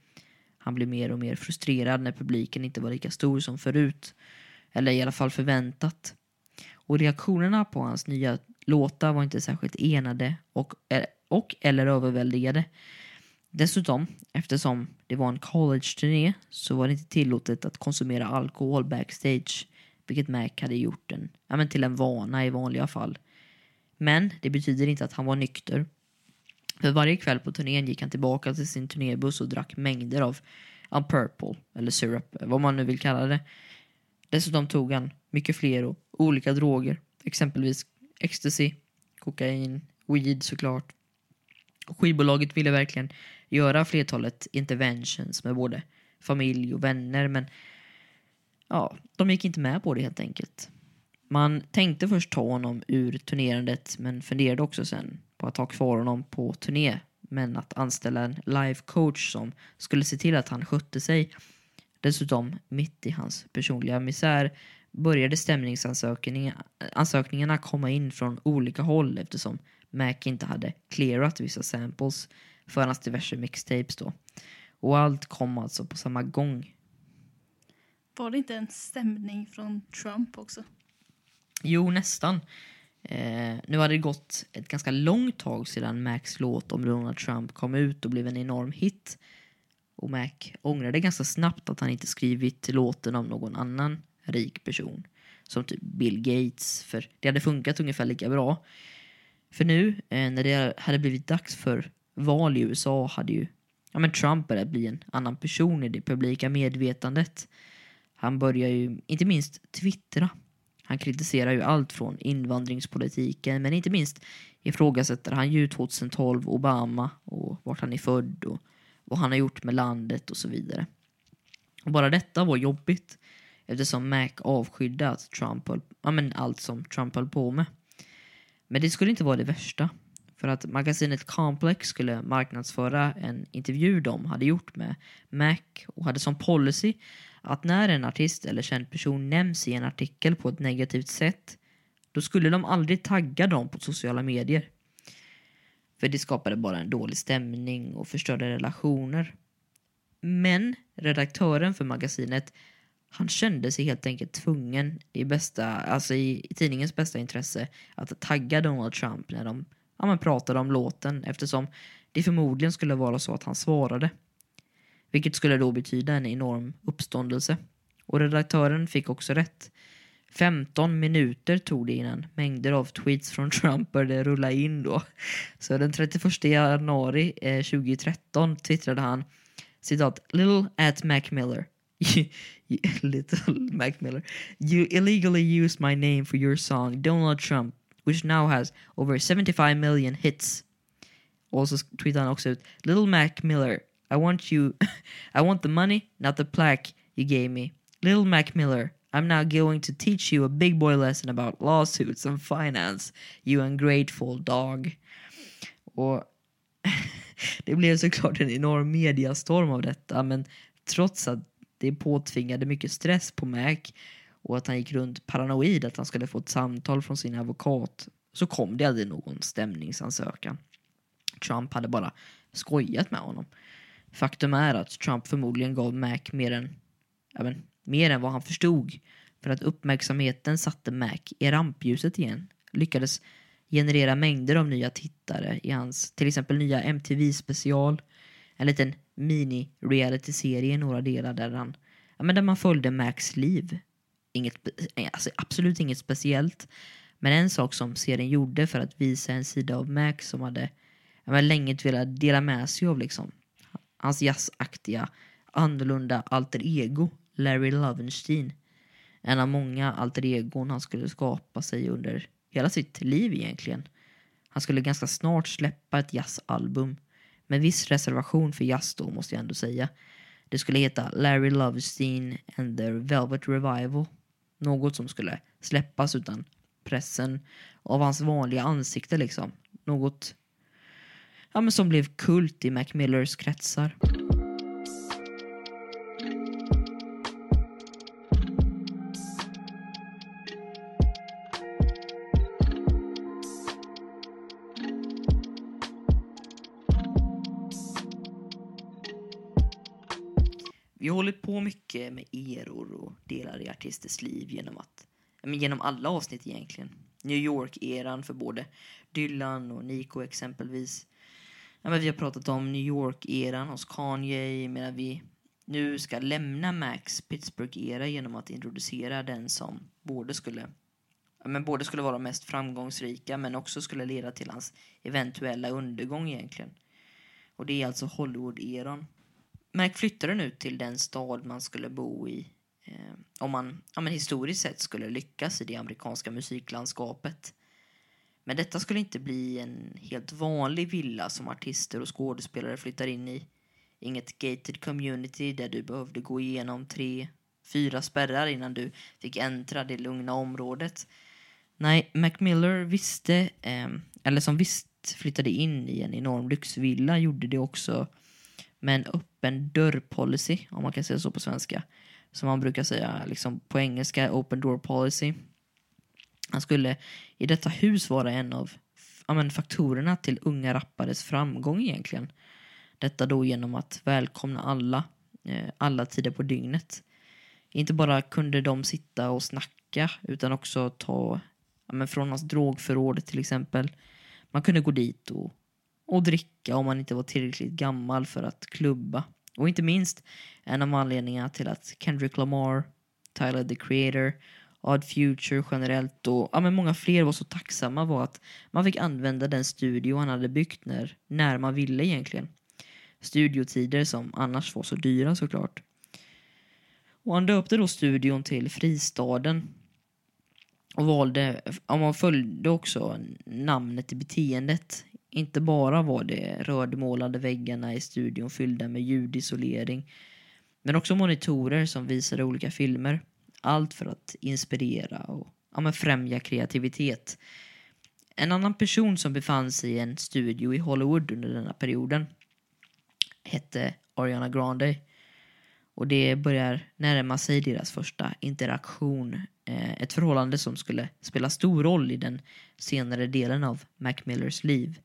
Han blev mer och mer frustrerad när publiken inte var lika stor som förut. Eller i alla fall förväntat. Och reaktionerna på hans nya låtar var inte särskilt enade och, eh, och eller överväldigade. Dessutom, eftersom det var en college-turné så var det inte tillåtet att konsumera alkohol backstage, vilket Mac hade gjort en, ja, men till en vana i vanliga fall. Men det betyder inte att han var nykter. För varje kväll på turnén gick han tillbaka till sin turnébuss och drack mängder av um, purple, eller syrup, vad man nu vill kalla det. Dessutom tog han mycket fler och olika droger, exempelvis ecstasy, kokain, weed såklart. skivbolaget ville verkligen göra flertalet interventions med både familj och vänner men ja, de gick inte med på det helt enkelt. Man tänkte först ta honom ur turnerandet men funderade också sen på att ha kvar honom på turné men att anställa en live coach som skulle se till att han skötte sig Dessutom, mitt i hans personliga misär, började stämningsansökningarna komma in från olika håll eftersom Mac inte hade clearat vissa samples för hans diverse mixtapes då. Och allt kom alltså på samma gång.
Var det inte en stämning från Trump också?
Jo, nästan. Eh, nu hade det gått ett ganska långt tag sedan Macs låt om Donald Trump kom ut och blev en enorm hit. Och Mac ångrade ganska snabbt att han inte skrivit låten om någon annan rik person. Som typ Bill Gates, för det hade funkat ungefär lika bra. För nu, eh, när det hade blivit dags för val i USA, hade ju ja, men Trump börjat bli en annan person i det publika medvetandet. Han börjar ju, inte minst, twittra. Han kritiserar ju allt från invandringspolitiken, men inte minst ifrågasätter han ju 2012 Obama och vart han är född och vad han har gjort med landet och så vidare. Och bara detta var jobbigt eftersom Mac avskydde att Trump höll, ja, men allt som Trump höll på med. Men det skulle inte vara det värsta. För att magasinet Complex skulle marknadsföra en intervju de hade gjort med Mac och hade som policy att när en artist eller känd person nämns i en artikel på ett negativt sätt då skulle de aldrig tagga dem på sociala medier. För det skapade bara en dålig stämning och förstörde relationer. Men redaktören för magasinet han kände sig helt enkelt tvungen i, bästa, alltså i, i tidningens bästa intresse att tagga Donald Trump när de ja, pratade om låten eftersom det förmodligen skulle vara så att han svarade. Vilket skulle då betyda en enorm uppståndelse. Och redaktören fick också rätt. 15 minuter tog det innan mängder av tweets från Trump började rulla in då. Så den 31 januari eh, 2013 twittrade han citat Little at Mac Miller Little Mac Miller You illegally used my name for your song Donald Trump which now has over 75 million hits. Och så tweetade han också ut Little Mac Miller i want you I want the money not the plaque you gave me Little Mac Miller I'm now going to teach you a big boy lesson about lawsuits and finance, you ungrateful dog. Och det blev såklart en enorm mediastorm av detta, men trots att det påtvingade mycket stress på Mac och att han gick runt paranoid att han skulle få ett samtal från sin advokat så kom det aldrig någon stämningsansökan. Trump hade bara skojat med honom. Faktum är att Trump förmodligen gav Mac mer än, även, mer än vad han förstod för att uppmärksamheten satte Mac i rampljuset igen. Lyckades generera mängder av nya tittare i hans till exempel nya MTV-special. En liten mini-reality-serie i några delar där, han, ja, men där man följde Macs liv. Inget, alltså absolut inget speciellt. Men en sak som serien gjorde för att visa en sida av Mac som hade ja, men länge velat dela med sig av liksom. Hans jazzaktiga, annorlunda alter ego Larry Lovenstein. En av många alter egon han skulle skapa sig under hela sitt liv egentligen. Han skulle ganska snart släppa ett jazzalbum. Med viss reservation för jazz då måste jag ändå säga. Det skulle heta Larry Lovenstein and the Velvet Revival. Något som skulle släppas utan pressen av hans vanliga ansikte liksom. Något ja, men som blev kult i Mac Millers kretsar. Vi har hållit på mycket med eror och delar i artisters liv genom att men genom alla avsnitt egentligen. New York-eran för både Dylan och Nico exempelvis. Ja, men vi har pratat om New York-eran hos Kanye medan vi nu ska lämna Max Pittsburgh-era genom att introducera den som både skulle, ja, men både skulle vara mest framgångsrika men också skulle leda till hans eventuella undergång egentligen. Och det är alltså Hollywood-eran. Mac flyttade nu till den stad man skulle bo i eh, om man ja, men historiskt sett skulle lyckas i det amerikanska musiklandskapet. Men detta skulle inte bli en helt vanlig villa som artister och skådespelare flyttar in i. Inget gated community där du behövde gå igenom tre, fyra spärrar innan du fick äntra det lugna området. Nej, Macmillan visste, eh, eller som visst flyttade in i en enorm lyxvilla gjorde det också med en öppen dörrpolicy, om man kan säga så på svenska. Som man brukar säga liksom på engelska, open door policy. Han skulle i detta hus vara en av ja, men, faktorerna till unga rappares framgång egentligen. Detta då genom att välkomna alla, eh, alla tider på dygnet. Inte bara kunde de sitta och snacka utan också ta ja, men från hans drogförråd till exempel. Man kunde gå dit och, och dricka om man inte var tillräckligt gammal för att klubba. Och inte minst en av anledningarna till att Kendrick Lamar, Tyler the Creator, Odd Future generellt och ja, men många fler var så tacksamma var att man fick använda den studio han hade byggt när, när man ville egentligen. Studiotider som annars var så dyra såklart. Och han döpte då studion till Fristaden och valde, ja, man följde också namnet i beteendet. Inte bara var det rödmålade väggarna i studion fyllda med ljudisolering men också monitorer som visade olika filmer. Allt för att inspirera och ja, främja kreativitet. En annan person som befann sig i en studio i Hollywood under denna perioden hette Ariana Grande. Och det börjar närma sig deras första interaktion. Eh, ett förhållande som skulle spela stor roll i den senare delen av Mac Millers liv.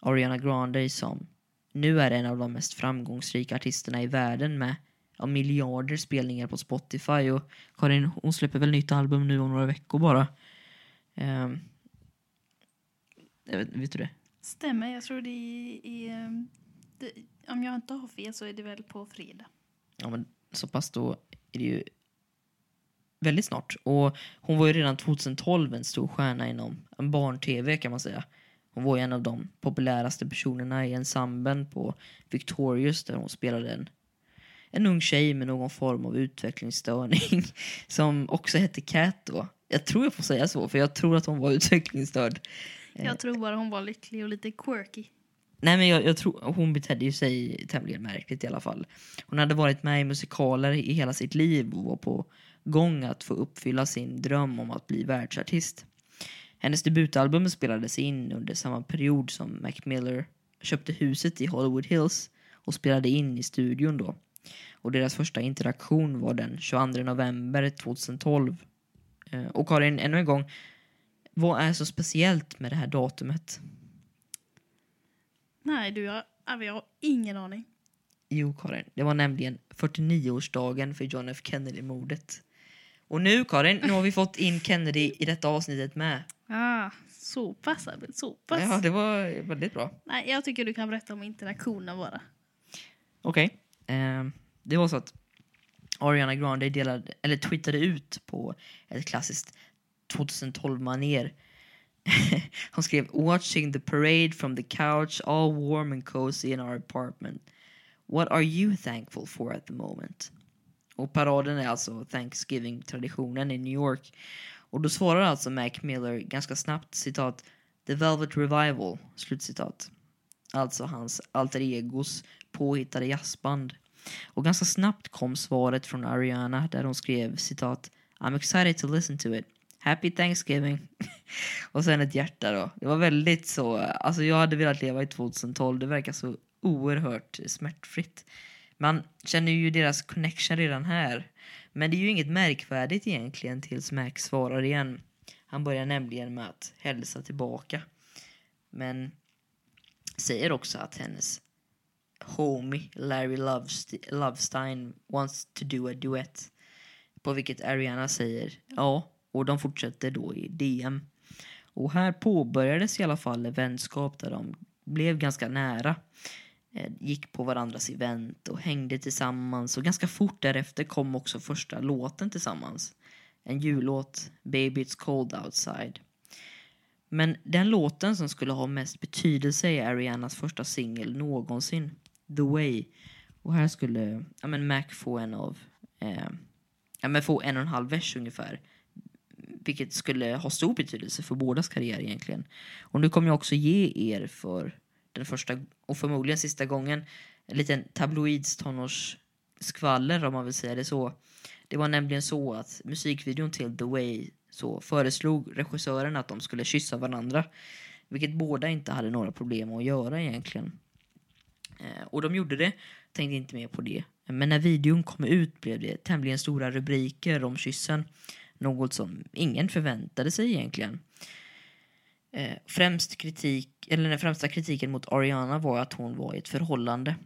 Ariana Grande som nu är en av de mest framgångsrika artisterna i världen med ja, miljarder spelningar på Spotify och Karin hon släpper väl nytt album nu om några veckor bara. Um, vet, vet, du det?
Stämmer, jag tror det är, ehm, det, om jag inte har fel så är det väl på fredag.
Ja men så pass då är det ju väldigt snart. Och hon var ju redan 2012 en stor stjärna inom en barn-tv kan man säga. Hon var ju en av de populäraste personerna i ensemblen på Victorious där hon spelade en en ung tjej med någon form av utvecklingsstörning som också hette Cat då. Jag tror jag får säga så, för jag tror att hon var utvecklingsstörd.
Jag tror bara hon var lycklig och lite quirky.
Nej men jag, jag tror hon betedde ju sig tämligen märkligt i alla fall. Hon hade varit med i musikaler i hela sitt liv och var på gång att få uppfylla sin dröm om att bli världsartist. Hennes debutalbum spelades in under samma period som Mac Miller köpte huset i Hollywood Hills och spelade in i studion då och deras första interaktion var den 22 november 2012. Eh, och Karin, ännu en gång, vad är så speciellt med det här datumet?
Nej, du, jag, jag har ingen aning.
Jo, Karin, det var nämligen 49-årsdagen för John F Kennedy-mordet. Och nu, Karin, nu har vi fått in Kennedy i detta avsnittet med.
Ah, så pass, så pass.
Ja, det var väldigt bra.
Nej, jag tycker du kan berätta om interaktionen bara.
Okej. Okay. Eh, det var så att Ariana Grande delade, eller twittrade ut på ett klassiskt 2012-manér. Hon skrev “Watching the parade from the couch all warm and cozy in our apartment. What are you thankful for at the moment?” Och paraden är alltså Thanksgiving-traditionen i New York. Och då svarar alltså Mac Miller ganska snabbt citat “The Velvet Revival”, slutcitat. Alltså hans alter egos påhittade jazzband. Och ganska snabbt kom svaret från Ariana där hon skrev citat I'm excited to listen to it. Happy Thanksgiving. och sen ett hjärta då. Det var väldigt så, alltså jag hade velat leva i 2012. Det verkar så oerhört smärtfritt. Man känner ju deras connection redan här. Men det är ju inget märkvärdigt egentligen tills Max svarar igen. Han börjar nämligen med att hälsa tillbaka. Men säger också att hennes homie Larry Lovestein wants to do a duet. På vilket Ariana säger ja, och de fortsätter då i DM. Och här påbörjades i alla fall en vänskap där de blev ganska nära. Eh, gick på varandras event och hängde tillsammans och ganska fort därefter kom också första låten tillsammans. En jullåt, Baby It's Cold Outside. Men den låten som skulle ha mest betydelse är Arianas första singel någonsin. The Way. Och här skulle ja, men Mac få en av eh, ja, men få en och en halv vers ungefär. Vilket skulle ha stor betydelse för bådas karriär egentligen. Och nu kommer jag också ge er för den första och förmodligen sista gången en liten tabloids-tonårsskvaller, om man vill säga det så. Det var nämligen så att musikvideon till The Way så föreslog regissören att de skulle kyssa varandra. Vilket båda inte hade några problem att göra egentligen. Eh, och de gjorde det, tänkte inte mer på det. Men när videon kom ut blev det tämligen stora rubriker om kyssen. Något som ingen förväntade sig egentligen. Eh, främst kritik, eller den främsta kritiken mot Ariana var att hon var i ett förhållande.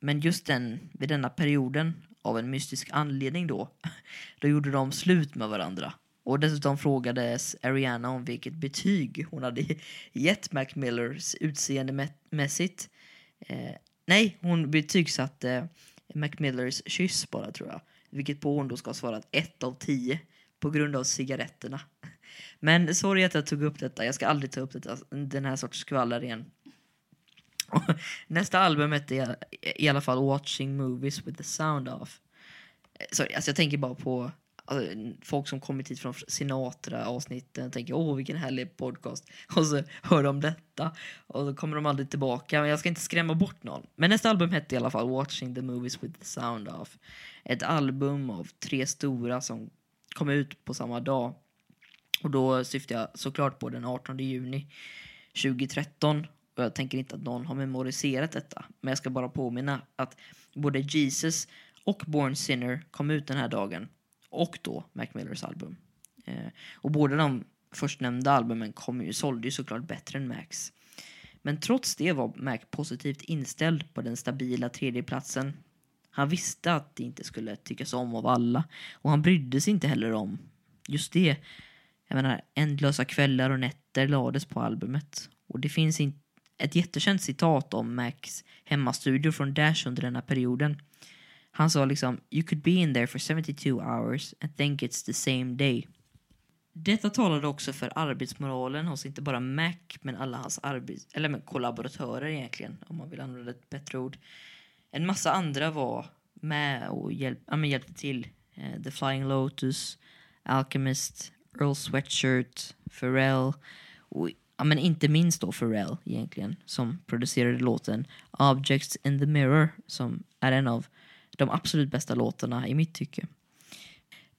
Men just den, vid denna perioden, av en mystisk anledning då, då gjorde de slut med varandra. Och dessutom frågades Ariana om vilket betyg hon hade gett Mac Millers utseendemässigt. Eh, nej, hon betygsatte Macmillers kyss bara tror jag. Vilket på hon då ska ha svarat 1 av 10 på grund av cigaretterna. Men sorry att jag tog upp detta. Jag ska aldrig ta upp detta, den här sorts skvaller igen. Nästa album hette i alla fall Watching Movies with the Sound Off. Eh, sorry, alltså jag tänker bara på alltså, folk som kommit hit från Sinatra-avsnitten tänker åh vilken härlig podcast. Och så hör de detta och så kommer de aldrig tillbaka. Men jag ska inte skrämma bort någon. Men nästa album hette i alla fall Watching the Movies with the Sound Off. Ett album av tre stora som kom ut på samma dag. Och då syftar jag såklart på den 18 juni 2013. Och jag tänker inte att någon har memoriserat detta. Men jag ska bara påminna att både Jesus och Born Sinner kom ut den här dagen och då Mac Millers album. Eh, och båda de förstnämnda albumen kom ju, sålde ju såklart bättre än Macs. Men trots det var Mac positivt inställd på den stabila tredjeplatsen. Han visste att det inte skulle tyckas om av alla och han brydde sig inte heller om just det. Jag menar, ändlösa kvällar och nätter lades på albumet och det finns ett jättekänt citat om Macs hemmastudio från Dash under denna perioden han sa liksom You could be in there for 72 hours and think it's the same day. Detta talade också för arbetsmoralen hos inte bara Mac men alla hans arbets eller men kollaboratörer egentligen om man vill använda ett bättre ord. En massa andra var med och hjälp, ja, men hjälpte till. Uh, The Flying Lotus, Alchemist, Earl Sweatshirt, Pharrell och ja, men inte minst då Pharrell egentligen som producerade låten Objects in the Mirror som är en av de absolut bästa låtarna i mitt tycke.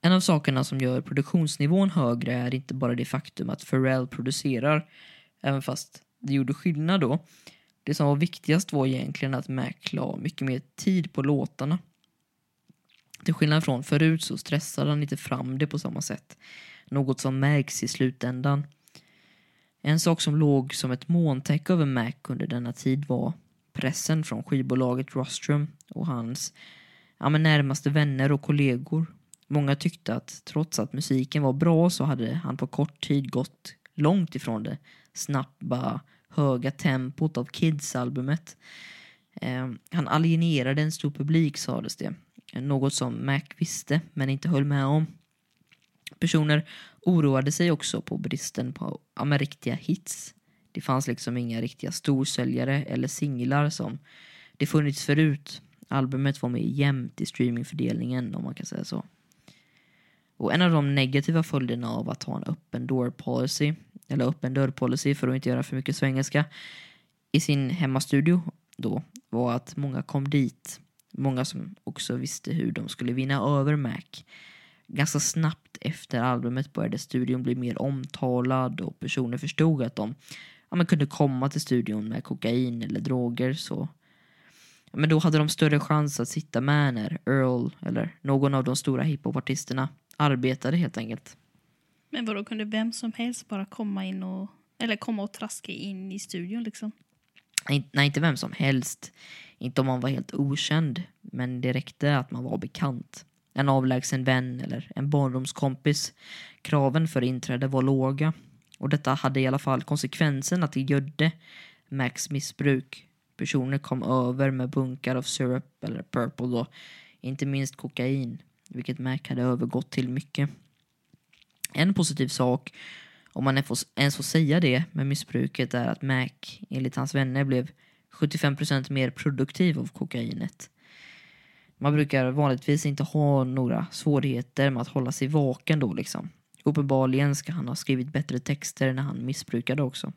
En av sakerna som gör produktionsnivån högre är inte bara det faktum att Pharrell producerar, även fast det gjorde skillnad då. Det som var viktigast var egentligen att Mac la mycket mer tid på låtarna. Till skillnad från förut så stressade han inte fram det på samma sätt. Något som märks i slutändan. En sak som låg som ett molntäcke över Mac under denna tid var pressen från skivbolaget Rostrum och hans ja, men närmaste vänner och kollegor. Många tyckte att trots att musiken var bra så hade han på kort tid gått långt ifrån det snabba, höga tempot av Kids-albumet. Eh, han alienerade en stor publik sades det. Något som Mac visste men inte höll med om. Personer oroade sig också på bristen på ja, riktiga hits. Det fanns liksom inga riktiga storsäljare eller singlar som det funnits förut Albumet var med jämnt i streamingfördelningen om man kan säga så. Och en av de negativa följderna av att ha en öppen door policy, eller öppen dörr policy för att inte göra för mycket svengelska, i sin hemmastudio då var att många kom dit, många som också visste hur de skulle vinna över Mac. Ganska snabbt efter albumet började studion bli mer omtalad och personer förstod att de ja, kunde komma till studion med kokain eller droger så men då hade de större chans att sitta med när Earl eller någon av de stora hiphopartisterna arbetade helt enkelt.
Men vadå, kunde vem som helst bara komma in och eller komma och traska in i studion liksom?
Nej, inte vem som helst. Inte om man var helt okänd, men det räckte att man var bekant. En avlägsen vän eller en barndomskompis. Kraven för inträde var låga och detta hade i alla fall konsekvensen att det gödde Max missbruk personer kom över med bunkar av syrup eller purple då. Inte minst kokain, vilket Mac hade övergått till mycket. En positiv sak, om man ens får säga det med missbruket, är att Mac, enligt hans vänner, blev 75% mer produktiv av kokainet. Man brukar vanligtvis inte ha några svårigheter med att hålla sig vaken då liksom. Uppenbarligen ska han ha skrivit bättre texter när han missbrukade också.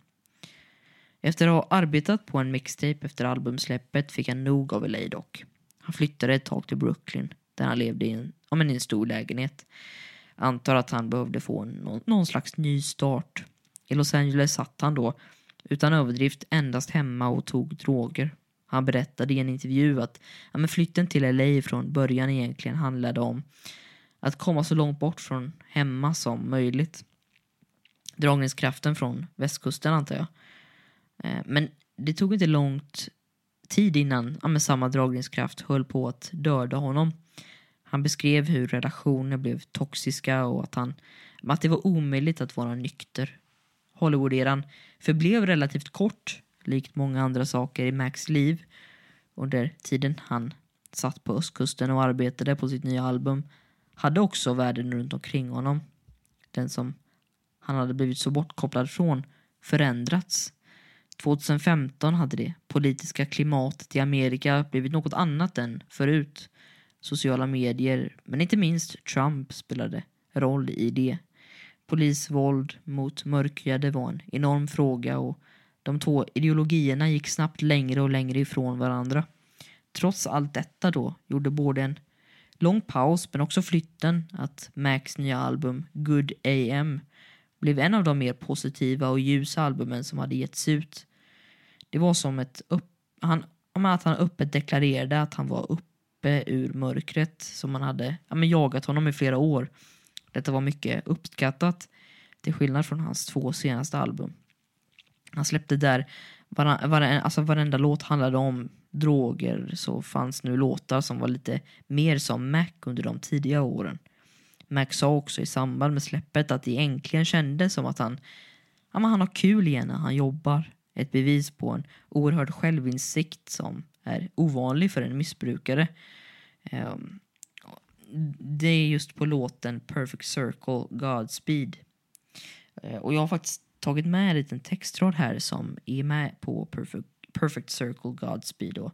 Efter att ha arbetat på en mixtape efter albumsläppet fick han nog av LA dock. Han flyttade ett tag till Brooklyn där han levde i en, ja, men i en stor lägenhet. Antar att han behövde få någon, någon slags ny start. I Los Angeles satt han då utan överdrift endast hemma och tog droger. Han berättade i en intervju att ja, men flytten till LA från början egentligen handlade om att komma så långt bort från hemma som möjligt. dragningskraften från västkusten antar jag. Eh, men det tog inte långt tid innan ja, samma dragningskraft höll på att döda honom. Han beskrev hur relationer blev toxiska och att, han, att det var omöjligt att vara nykter. Hollywood-eran förblev relativt kort, likt många andra saker i Macs liv under tiden han satt på östkusten och arbetade på sitt nya album hade också världen runt omkring honom, den som han hade blivit så bortkopplad från, förändrats. 2015 hade det politiska klimatet i Amerika blivit något annat än förut. Sociala medier, men inte minst Trump spelade roll i det. Polisvåld mot mörkhyade var en enorm fråga och de två ideologierna gick snabbt längre och längre ifrån varandra. Trots allt detta då gjorde både en lång paus men också flytten att Macs nya album Good AM blev en av de mer positiva och ljusa albumen som hade getts ut. Det var som ett upp, han, att han öppet deklarerade att han var uppe ur mörkret som man hade ja, men jagat honom i flera år. Detta var mycket uppskattat till skillnad från hans två senaste album. Han släppte där, var, alltså varenda låt handlade om droger så fanns nu låtar som var lite mer som Mac under de tidiga åren. Mac sa också i samband med släppet att det äntligen kändes som att han, ja, han har kul igen när han jobbar. Ett bevis på en oerhörd självinsikt som är ovanlig för en missbrukare. Um, det är just på låten Perfect Circle Godspeed. Uh, och jag har faktiskt tagit med en liten textrad här som är med på Perfect, Perfect Circle Godspeed. Då.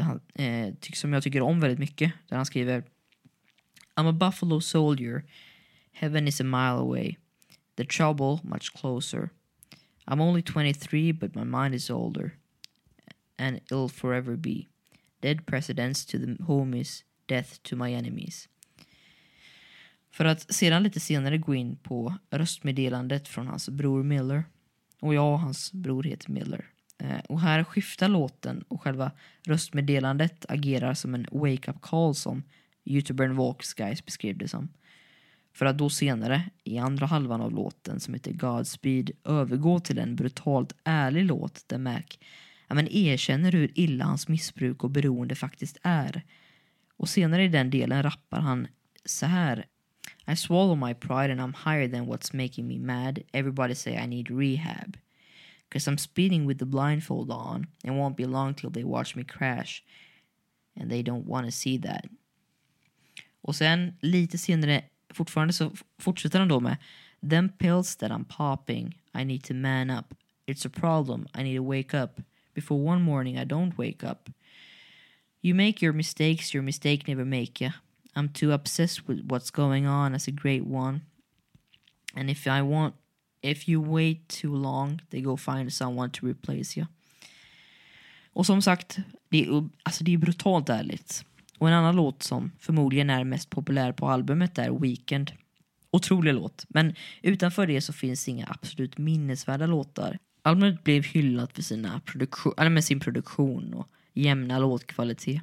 Han, eh, som jag tycker om väldigt mycket. Där han skriver I'm a buffalo soldier. Heaven is a mile away. The trouble much closer. I'm only 23 but my mind is older. And it'll forever be. Dead presidents to the homies, death to my enemies. För att sedan lite senare gå in på röstmeddelandet från hans bror Miller. Och jag och hans bror heter Miller. Eh, och här skiftar låten och själva röstmeddelandet agerar som en wake-up call som youtubern Walks Guys beskrev det som. För att då senare, i andra halvan av låten som heter Godspeed, övergå till en brutalt ärlig låt där Mac ja, men erkänner hur illa hans missbruk och beroende faktiskt är. Och senare i den delen rappar han så här I swallow my pride and I'm higher than what's making me mad. Everybody say I need rehab. Cause I'm speeding with the blindfold on and won't be long till they watch me crash. And they don't want to see that. Och sen lite senare, fortfarande så fortsätter han då med Them pills that I'm popping, I need to man up. It's a problem, I need to wake up. Before one morning I don't wake up. You make your mistakes, your mistake never make you. I'm too obsessed with what's going on as a great one. And if I want, if you wait too long, they go find someone to replace you. Och som sagt, det är, alltså det är brutalt ärligt. Och en annan låt som förmodligen är mest populär på albumet är Weekend. Otrolig låt, men utanför det så finns inga absolut minnesvärda låtar. Albumet blev hyllat för sina produktion, eller med sin produktion och jämna låtkvalitet.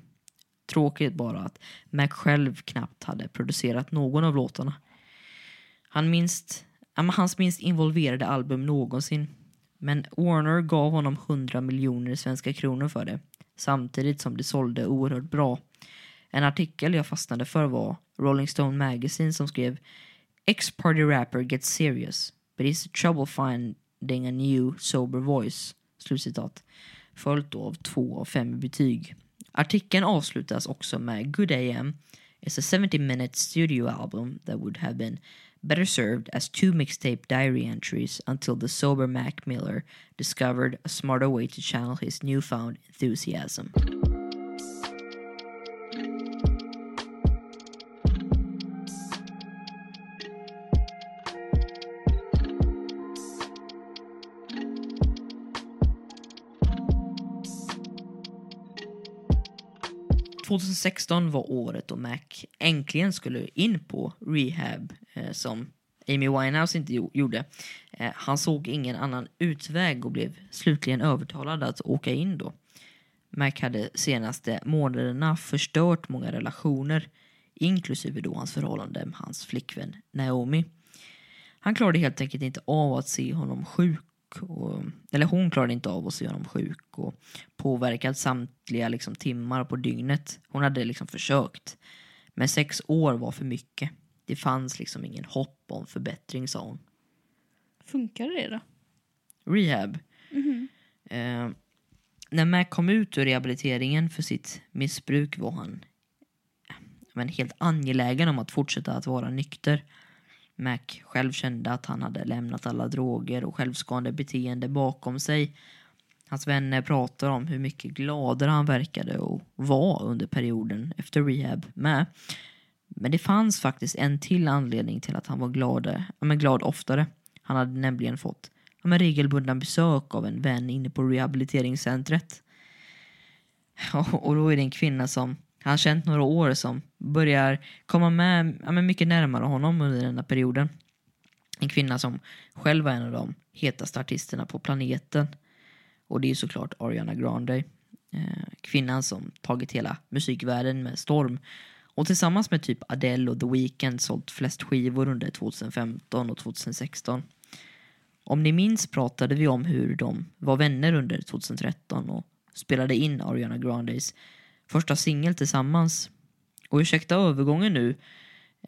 Tråkigt bara att Mac själv knappt hade producerat någon av låtarna. Han minst, hans minst involverade album någonsin. Men Warner gav honom 100 miljoner svenska kronor för det. Samtidigt som det sålde oerhört bra. En artikel jag fastnade för var Rolling Stone Magazine som skrev Ex-party rapper gets serious, but he's trouble finding a new sober voice. Slutcitat. Följt då av två av fem betyg. Artikeln avslutas också med Good AM is a 70 minute studio album that would have been better served as two mixtape diary entries until the sober Mac Miller discovered a smarter way to channel his newfound enthusiasm. 2016 var året då Mac äntligen skulle in på rehab eh, som Amy Winehouse inte gjorde. Eh, han såg ingen annan utväg och blev slutligen övertalad att åka in då. Mac hade senaste månaderna förstört många relationer, inklusive då hans förhållande med hans flickvän Naomi. Han klarade helt enkelt inte av att se honom sjuk. Och, eller hon klarade inte av att se honom sjuk och påverkad samtliga liksom, timmar på dygnet. Hon hade liksom försökt. Men sex år var för mycket. Det fanns liksom ingen hopp om förbättring, sa hon.
Funkar det då?
Rehab. Eh, när Mac kom ut ur rehabiliteringen för sitt missbruk var han men, helt angelägen om att fortsätta att vara nykter. Mac själv kände att han hade lämnat alla droger och självskadande beteende bakom sig. Hans vänner pratar om hur mycket gladare han verkade och var under perioden efter rehab med. Men det fanns faktiskt en till anledning till att han var glad, ja, men glad oftare. Han hade nämligen fått ja, men regelbundna besök av en vän inne på rehabiliteringscentret. Och då är det en kvinna som han känt några år som börjar komma med ja, men mycket närmare honom under denna perioden. En kvinna som själv var en av de hetaste artisterna på planeten. Och det är såklart Ariana Grande. Eh, kvinnan som tagit hela musikvärlden med storm. Och tillsammans med typ Adele och The Weeknd sålt flest skivor under 2015 och 2016. Om ni minns pratade vi om hur de var vänner under 2013 och spelade in Ariana Grandes första singel tillsammans. Och ursäkta övergången nu,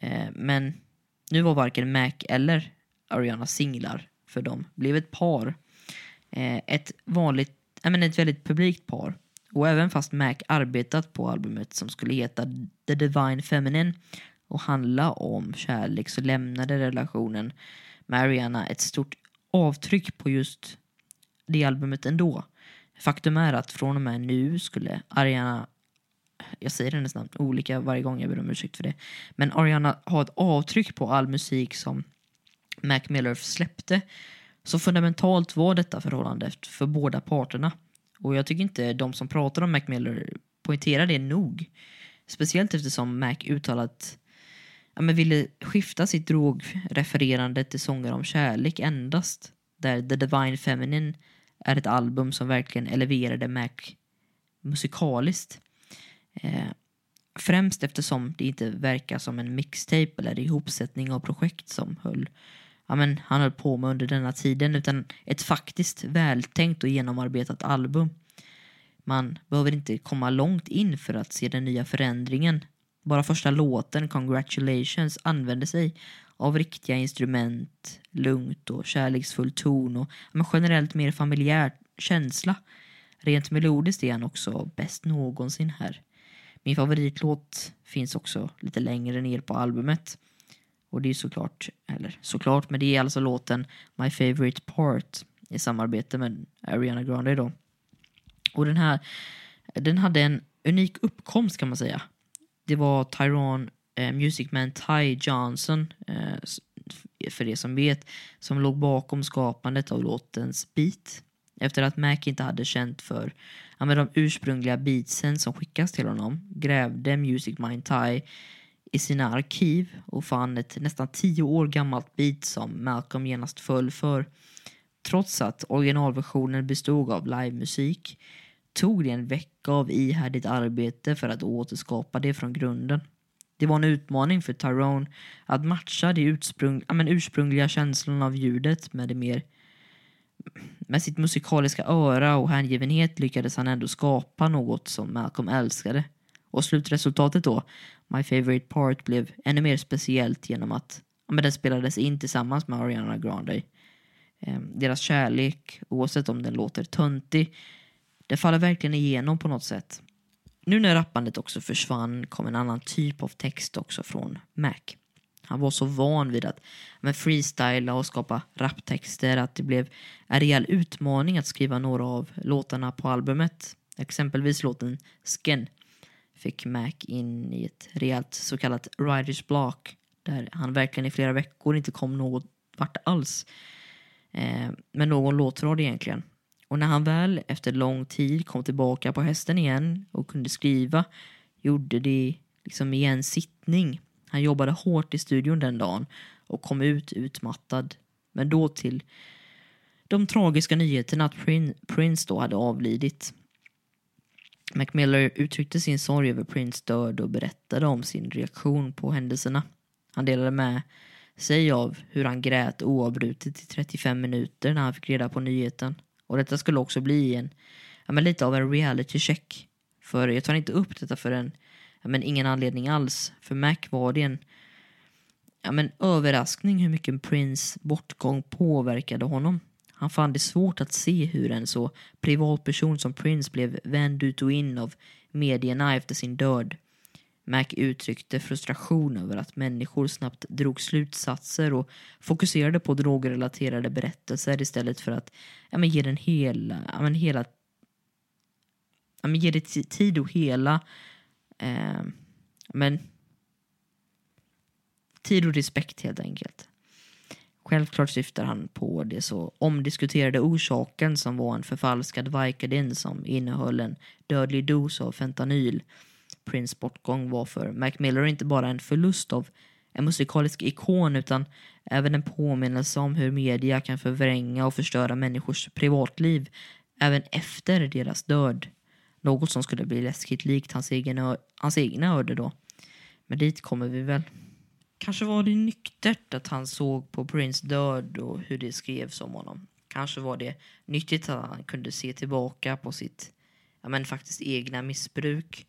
eh, men nu var varken Mac eller Ariana singlar, för de blev ett par. Eh, ett vanligt, äh, men ett väldigt publikt par. Och även fast Mac arbetat på albumet som skulle heta The Divine Feminine och handla om kärlek så lämnade relationen med Ariana ett stort avtryck på just det albumet ändå. Faktum är att från och med nu skulle Ariana jag säger hennes namn olika varje gång, jag ber om ursäkt för det. Men Ariana har ett avtryck på all musik som Mac Miller släppte. Så fundamentalt var detta förhållandet för båda parterna. Och jag tycker inte de som pratar om Mac Miller poängterar det nog. Speciellt eftersom Mac uttalat ja, men ville skifta sitt drogrefererande till sånger om kärlek endast. Där The Divine Feminine är ett album som verkligen eleverade Mac musikaliskt. Eh, främst eftersom det inte verkar som en mixtape eller ihopsättning av projekt som höll, ja, men, han höll på med under denna tiden utan ett faktiskt vältänkt och genomarbetat album. Man behöver inte komma långt in för att se den nya förändringen. Bara första låten, Congratulations, använder sig av riktiga instrument, lugnt och kärleksfull ton och men generellt mer familjär känsla. Rent melodiskt är han också bäst någonsin här. Min favoritlåt finns också lite längre ner på albumet. Och det är såklart, eller såklart, men det är alltså låten My Favorite Part i samarbete med Ariana Grande då. Och den här, den hade en unik uppkomst kan man säga. Det var Tyrone eh, Musicman Ty Johnson, eh, för er som vet, som låg bakom skapandet av låtens beat. Efter att Mac inte hade känt för med de ursprungliga beatsen som skickas till honom grävde Music Mind Thai i sina arkiv och fann ett nästan tio år gammalt beat som Malcolm genast föll för. Trots att originalversionen bestod av livemusik tog det en vecka av ihärdigt arbete för att återskapa det från grunden. Det var en utmaning för Tyrone att matcha de ursprung, ja, men ursprungliga känslorna av ljudet med det mer med sitt musikaliska öra och hängivenhet lyckades han ändå skapa något som Malcolm älskade. Och slutresultatet då, My Favorite Part, blev ännu mer speciellt genom att men den spelades in tillsammans med Ariana Grande. Ehm, deras kärlek, oavsett om den låter töntig, det faller verkligen igenom på något sätt. Nu när rappandet också försvann kom en annan typ av text också från Mac. Han var så van vid att men freestyla och skapa raptexter att det blev en rejäl utmaning att skriva några av låtarna på albumet. Exempelvis låten Skin fick Mac in i ett rejält så kallat writers block där han verkligen i flera veckor inte kom något vart alls eh, med någon låtrad egentligen. Och när han väl efter lång tid kom tillbaka på hästen igen och kunde skriva gjorde det liksom i en sittning han jobbade hårt i studion den dagen och kom ut utmattad. Men då till de tragiska nyheterna att Prince då hade avlidit. Macmillan uttryckte sin sorg över Prince död och berättade om sin reaktion på händelserna. Han delade med sig av hur han grät oavbrutet i 35 minuter när han fick reda på nyheten. Och detta skulle också bli en, ja, men lite av en reality check. För jag tar inte upp detta förrän ja, men ingen anledning alls. För Mac var det en ja, men överraskning hur mycket Prince bortgång påverkade honom. Han fann det svårt att se hur en så privat person som Prince blev vänd ut och in av medierna efter sin död. Mac uttryckte frustration över att människor snabbt drog slutsatser och fokuserade på drogrelaterade berättelser istället för att ja, men ge den hela, ja, men hela ja, men ge det tid och hela eh, men tid och respekt helt enkelt. Självklart syftar han på det så omdiskuterade orsaken som var en förfalskad Vicodin som innehöll en dödlig dos av fentanyl. Prince bortgång var för Mac Miller inte bara en förlust av en musikalisk ikon utan även en påminnelse om hur media kan förvränga och förstöra människors privatliv även efter deras död. Något som skulle bli läskigt likt hans, egen hans egna öde då. Men dit kommer vi väl. Kanske var det nyktert att han såg på Prince död och hur det skrevs om honom. Kanske var det nyttigt att han kunde se tillbaka på sitt ja, men faktiskt egna missbruk.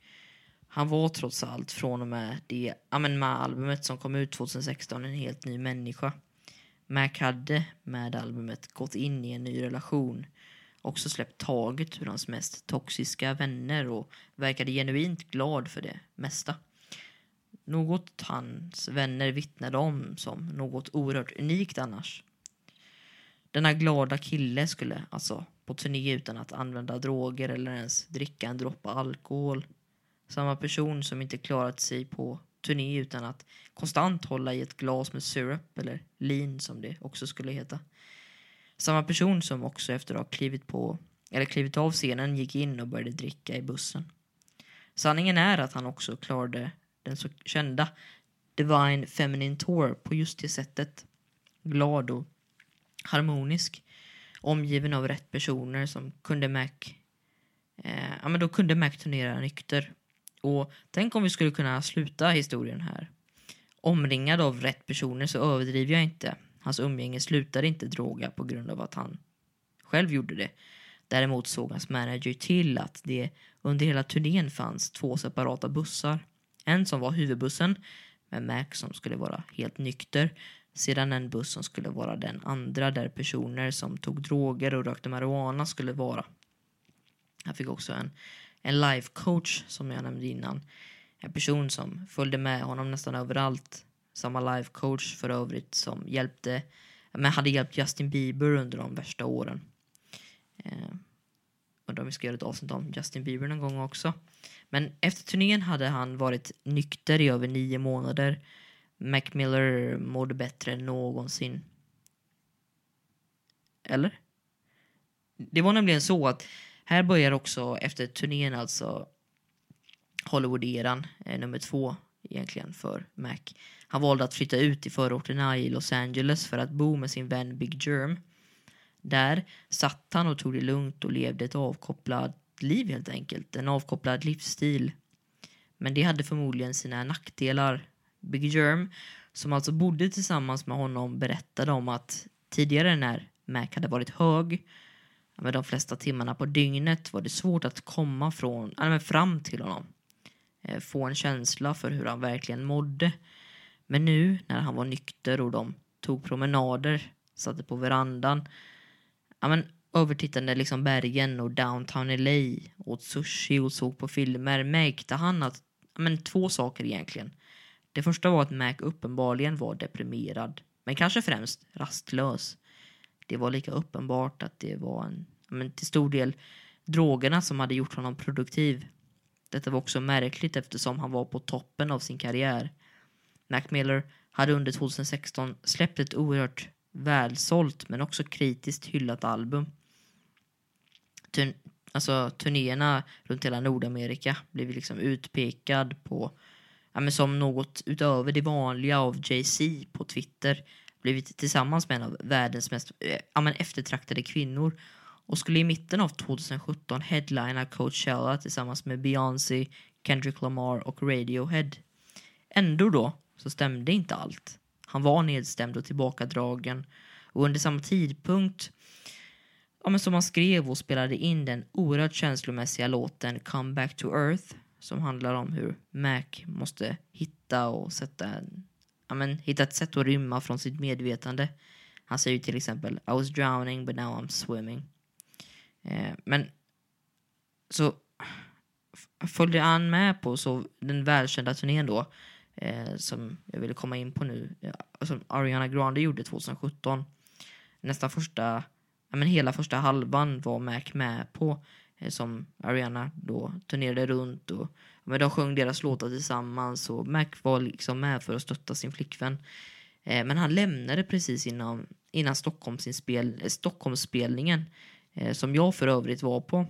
Han var trots allt från och med det ja, men med albumet som kom ut 2016 en helt ny människa. Mac hade med albumet gått in i en ny relation också släppt taget ur hans mest toxiska vänner och verkade genuint glad för det mesta. Något hans vänner vittnade om som något oerhört unikt annars. Denna glada kille skulle alltså på turné utan att använda droger eller ens dricka en droppe alkohol. Samma person som inte klarat sig på turné utan att konstant hålla i ett glas med syrup eller lean som det också skulle heta. Samma person som också efter att ha klivit på eller klivit av scenen gick in och började dricka i bussen. Sanningen är att han också klarade den så kända Divine Feminine Tour på just det sättet. Glad och harmonisk. Omgiven av rätt personer som kunde Mac eh, ja, men då kunde Mac turnera nykter. Och tänk om vi skulle kunna sluta historien här. Omringad av rätt personer så överdriver jag inte. Hans umgänge slutade inte droga på grund av att han själv gjorde det. Däremot såg hans manager till att det under hela turnén fanns två separata bussar. En som var huvudbussen med Mac som skulle vara helt nykter. Sedan en buss som skulle vara den andra där personer som tog droger och rökte marijuana skulle vara. Han fick också en, en life coach som jag nämnde innan. En person som följde med honom nästan överallt. Samma life coach för övrigt som hjälpte, men hade hjälpt Justin Bieber under de värsta åren. Eh, undrar om vi ska göra ett avsnitt om Justin Bieber någon gång också. Men efter turnén hade han varit nykter i över nio månader. Mac Miller mådde bättre än någonsin. Eller? Det var nämligen så att här börjar också efter turnén alltså Hollywood-eran, eh, nummer två egentligen för Mac. Han valde att flytta ut i förorterna i Los Angeles för att bo med sin vän Big Germ. Där satt han och tog det lugnt och levde ett avkopplat liv helt enkelt. En avkopplad livsstil. Men det hade förmodligen sina nackdelar. Big Germ, som alltså bodde tillsammans med honom, berättade om att tidigare när Mac hade varit hög med de flesta timmarna på dygnet var det svårt att komma från, äh, fram till honom. Eh, få en känsla för hur han verkligen mådde. Men nu när han var nykter och de tog promenader, satte på verandan, ja, men, övertittande liksom bergen och downtown LA, åt sushi och såg på filmer märkte han att, ja, men, två saker egentligen. Det första var att Mac uppenbarligen var deprimerad, men kanske främst rastlös. Det var lika uppenbart att det var en, ja, men, till stor del drogerna som hade gjort honom produktiv. Detta var också märkligt eftersom han var på toppen av sin karriär. Mac Miller hade under 2016 släppt ett oerhört välsålt men också kritiskt hyllat album. Turn alltså turnéerna runt hela Nordamerika blev liksom utpekad på ja, men som något utöver det vanliga av Jay-Z på Twitter blivit tillsammans med en av världens mest eh, ja, men eftertraktade kvinnor och skulle i mitten av 2017 headlina Coachella tillsammans med Beyoncé, Kendrick Lamar och Radiohead. Ändå då så stämde inte allt. han var nedstämd och tillbakadragen. Och under samma tidpunkt ja, men som han skrev och spelade in den oerhört känslomässiga låten Come Back to Earth som handlar om hur Mac måste hitta och sätta en, ja, men, hitta ett sätt att rymma från sitt medvetande. Han säger till exempel I was drowning but now I'm swimming. Eh, men så följde han med på så den välkända turnén då eh, som jag ville komma in på nu, eh, som Ariana Grande gjorde 2017. Nästan första, ja, men hela första halvan var Mac med på eh, som Ariana då turnerade runt och men de sjöng deras låtar tillsammans och Mac var liksom med för att stötta sin flickvän. Eh, men han lämnade precis innan, innan Stockholmsinspel, eh, Stockholmsspelningen eh, som jag för övrigt var på.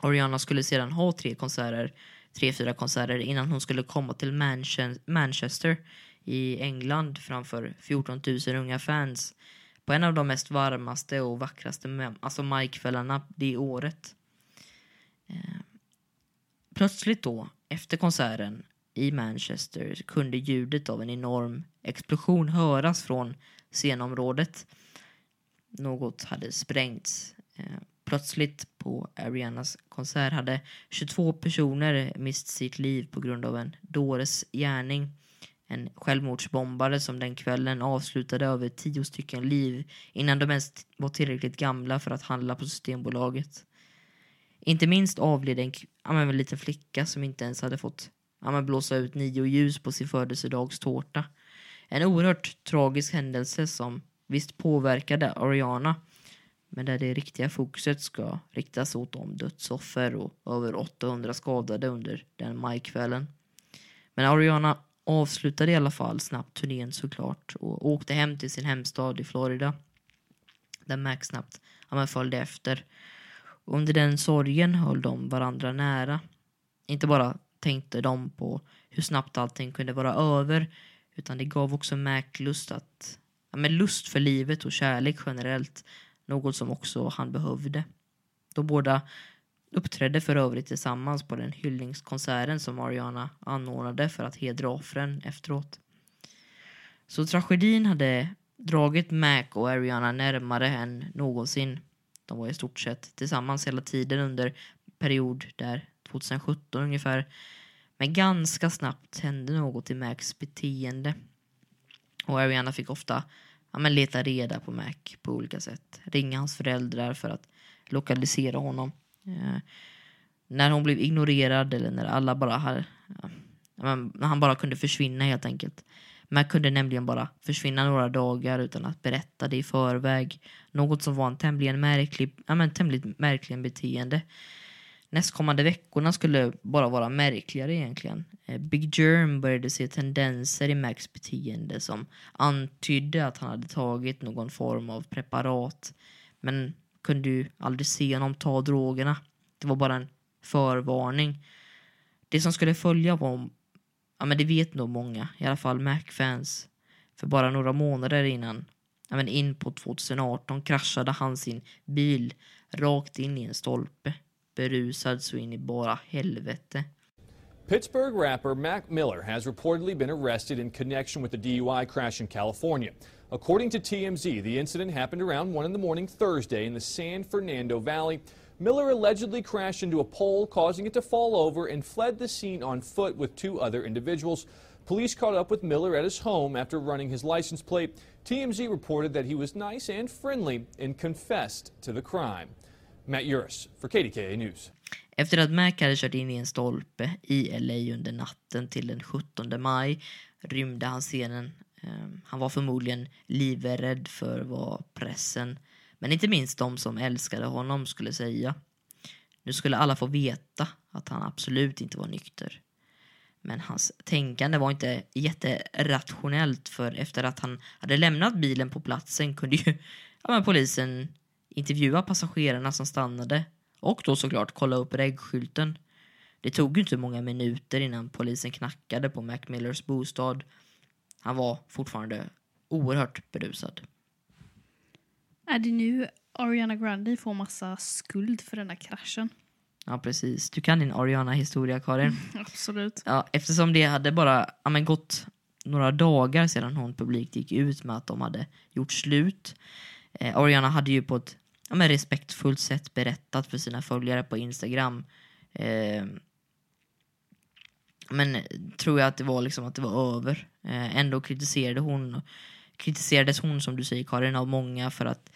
Ariana skulle sedan ha tre konserter, tre, fyra konserter innan hon skulle komma till Manchester i England framför 14 000 unga fans på en av de mest varmaste och vackraste alltså majkvällarna det året. Eh, plötsligt då, efter konserten i Manchester, kunde ljudet av en enorm explosion höras från scenområdet. Något hade sprängts. Eh, Plötsligt på Arianas konsert hade 22 personer mist sitt liv på grund av en dåres gärning. En självmordsbombare som den kvällen avslutade över tio stycken liv innan de ens var tillräckligt gamla för att handla på Systembolaget. Inte minst avled en, ja, en liten flicka som inte ens hade fått ja, blåsa ut nio ljus på sin födelsedagstårta. En oerhört tragisk händelse som visst påverkade Ariana men där det riktiga fokuset ska riktas åt de dödsoffer och över 800 skadade under den majkvällen. Men Ariana avslutade i alla fall snabbt turnén såklart och åkte hem till sin hemstad i Florida. Där Max snabbt ja, följde efter. Och under den sorgen höll de varandra nära. Inte bara tänkte de på hur snabbt allting kunde vara över utan det gav också Mac lust att ja, men lust för livet och kärlek generellt något som också han behövde. De båda uppträdde för övrigt tillsammans på den hyllningskonserten som Ariana anordnade för att hedra offren efteråt. Så tragedin hade dragit Mac och Ariana närmare än någonsin. De var i stort sett tillsammans hela tiden under period där 2017 ungefär. Men ganska snabbt hände något i Macs beteende. Och Ariana fick ofta ja, men leta reda på Mac på olika sätt. Ringa hans föräldrar för att lokalisera honom. Eh, när hon blev ignorerad eller när alla bara hade, ja, när han bara kunde försvinna helt enkelt. Mac kunde nämligen bara försvinna några dagar utan att berätta det i förväg. Något som var en tämligen märklig, ja, men tämligen märklig beteende nästkommande veckorna skulle bara vara märkligare egentligen. Eh, Big Germ började se tendenser i Max beteende som antydde att han hade tagit någon form av preparat men kunde ju aldrig se honom ta drogerna. Det var bara en förvarning. Det som skulle följa var, ja men det vet nog många, i alla fall Mac-fans. För bara några månader innan, ja men in på 2018 kraschade han sin bil rakt in i en stolpe berusad så in i bara helvete.
Pittsburgh rapper Mac Miller has reportedly been arrested in connection with the DUI crash in California. According to TMZ, the incident happened around 1 in the morning Thursday in the San Fernando Valley. Miller allegedly crashed into a pole, causing it to fall over, and fled the scene on foot with two other individuals. Police caught up with Miller at his home after running his license plate. TMZ reported that he was nice and friendly and confessed to the crime. Matt Uris för KDKA News.
Efter att Mac hade kört in i en stolpe i LA under natten till den 17 maj rymde han scenen. Ehm, han var förmodligen livrädd för vad pressen, men inte minst de som älskade honom, skulle säga. Nu skulle alla få veta att han absolut inte var nykter. Men hans tänkande var inte jätterationellt för efter att han hade lämnat bilen på platsen kunde ju ja, polisen intervjua passagerarna som stannade och då såklart kolla upp reggskylten. Det tog inte många minuter innan polisen knackade på Mac Millers bostad. Han var fortfarande oerhört berusad.
Är det nu Ariana Grande får massa skuld för den här kraschen?
Ja, precis. Du kan din Ariana-historia, Karin.
Absolut.
Ja, eftersom det hade bara ja, men gått några dagar sedan hon publikt gick ut med att de hade gjort slut. Eh, Ariana hade ju på ett ja, men respektfullt sätt berättat för sina följare på Instagram. Eh, men tror jag att det var liksom att det var över. Eh, ändå kritiserade hon, kritiserades hon som du säger Karin av många för att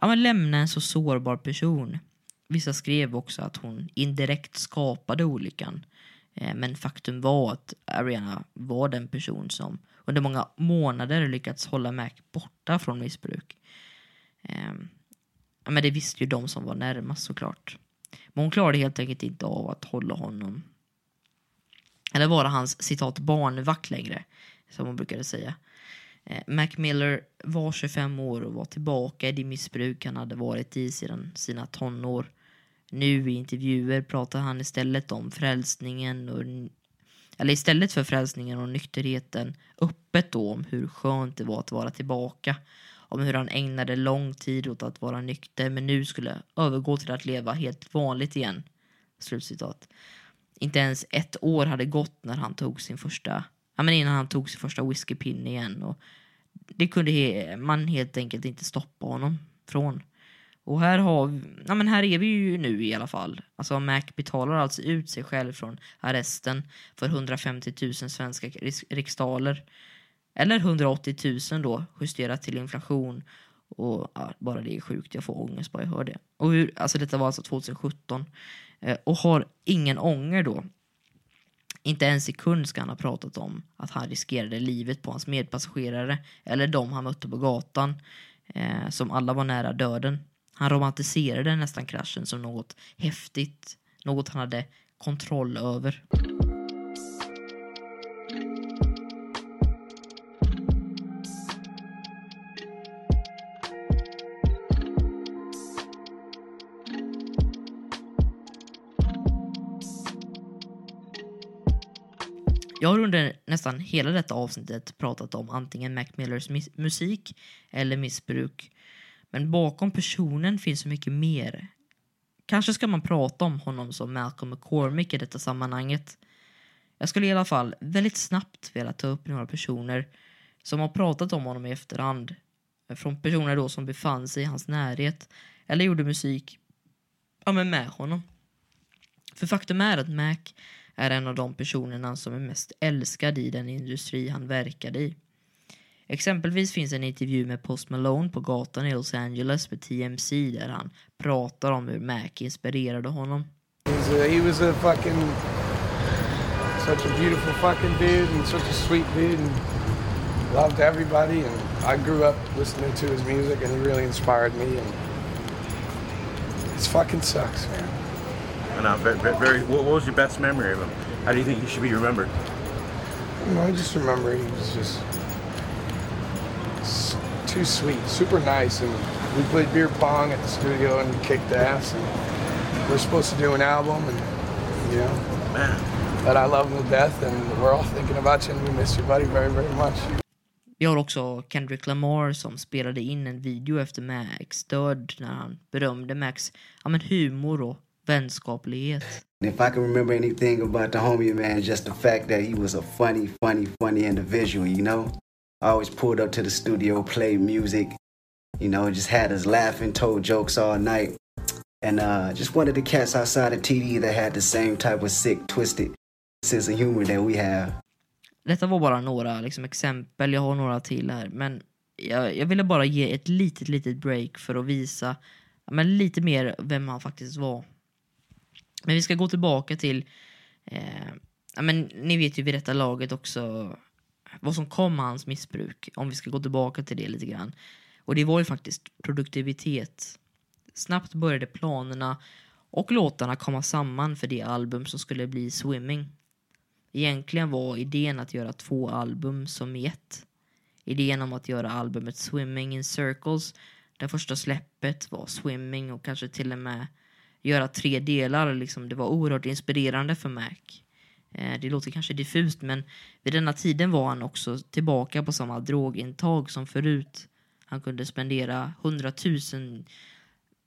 ja, men lämna en så sårbar person. Vissa skrev också att hon indirekt skapade olyckan. Eh, men faktum var att Ariana var den person som under många månader lyckats hålla Mac borta från missbruk. Eh, Ja men det visste ju de som var närmast såklart. Men hon klarade helt enkelt inte av att hålla honom eller vara hans citat barnvakt längre, som hon brukade säga. Eh, Mac Miller var 25 år och var tillbaka i det missbruk han hade varit i sedan sina tonår. Nu i intervjuer pratar han istället om frälsningen och eller istället för frälsningen och nykterheten öppet då om hur skönt det var att vara tillbaka. Om hur han ägnade lång tid åt att vara nykter men nu skulle övergå till att leva helt vanligt igen. Slutcitat. Inte ens ett år hade gått när han tog sin första, ja men innan han tog sin första whiskypinne igen och det kunde he, man helt enkelt inte stoppa honom från. Och här har ja men här är vi ju nu i alla fall. Alltså Mac betalar alltså ut sig själv från arresten för 150 000 svenska riksdaler. Eller 180 000 då, justerat till inflation. Och ja, bara det är sjukt, jag får ångest bara jag hör det. Och hur, alltså detta var alltså 2017. Eh, och har ingen ånger då. Inte en sekund ska han ha pratat om att han riskerade livet på hans medpassagerare eller de han mötte på gatan, eh, som alla var nära döden. Han romantiserade nästan kraschen som något häftigt, något han hade kontroll över. Jag har under nästan hela detta avsnittet pratat om antingen Mac Millers musik eller missbruk. Men bakom personen finns så mycket mer. Kanske ska man prata om honom som Malcolm McCormick i detta sammanhanget. Jag skulle i alla fall väldigt snabbt vilja ta upp några personer som har pratat om honom i efterhand. Från personer då som befann sig i hans närhet eller gjorde musik ja, men med honom. För faktum är att Mac är en av de personerna som är mest älskad i den industri han verkade i. Exempelvis finns en intervju med Post Malone på gatan i Los Angeles med TMC där han pratar om hur Mac inspirerade honom.
he was a fucking such a beautiful fucking dude and such a sweet dude and loved everybody and I grew up listening to his music and he really inspired me and it fucking sucks, man.
And uh, very, very, what was your best memory of him? How do you think he should be remembered?
You know, I just remember he was just too sweet, super nice, and we played beer pong at the studio and kicked ass. And we are supposed to do an album, and you know,
Man.
but I love him to death, and we're all thinking about you, and we miss you, buddy, very, very much.
Vi har också Kendrick Lamar som spelade in en video efter Max död när han berömde Max ja, men humor och vänskaplighet.
If I can remember anything about the homie man, just the fact that he was a funny, funny, funny individual, you know? I always pulled up to the studio, played music, you know, just had us laughing, told jokes all night. And uh, just one of the cats outside of TD that had the same type of sick, twisted sense of humor that we have.
Detta var bara några liksom, exempel, jag har några till här. Men jag, jag ville bara ge ett litet, litet break för att visa men lite mer vem han faktiskt var. Men vi ska gå tillbaka till, eh, ja, men ni vet ju vid detta laget också vad som kom med hans missbruk, om vi ska gå tillbaka till det lite grann. Och det var ju faktiskt produktivitet. Snabbt började planerna och låtarna komma samman för det album som skulle bli Swimming. Egentligen var idén att göra två album som i ett. Idén om att göra albumet Swimming in Circles, det första släppet var Swimming och kanske till och med göra tre delar. Liksom, det var oerhört inspirerande för Mac. Eh, det låter kanske diffust men vid denna tiden var han också tillbaka på samma drogintag som förut. Han kunde spendera 100 000,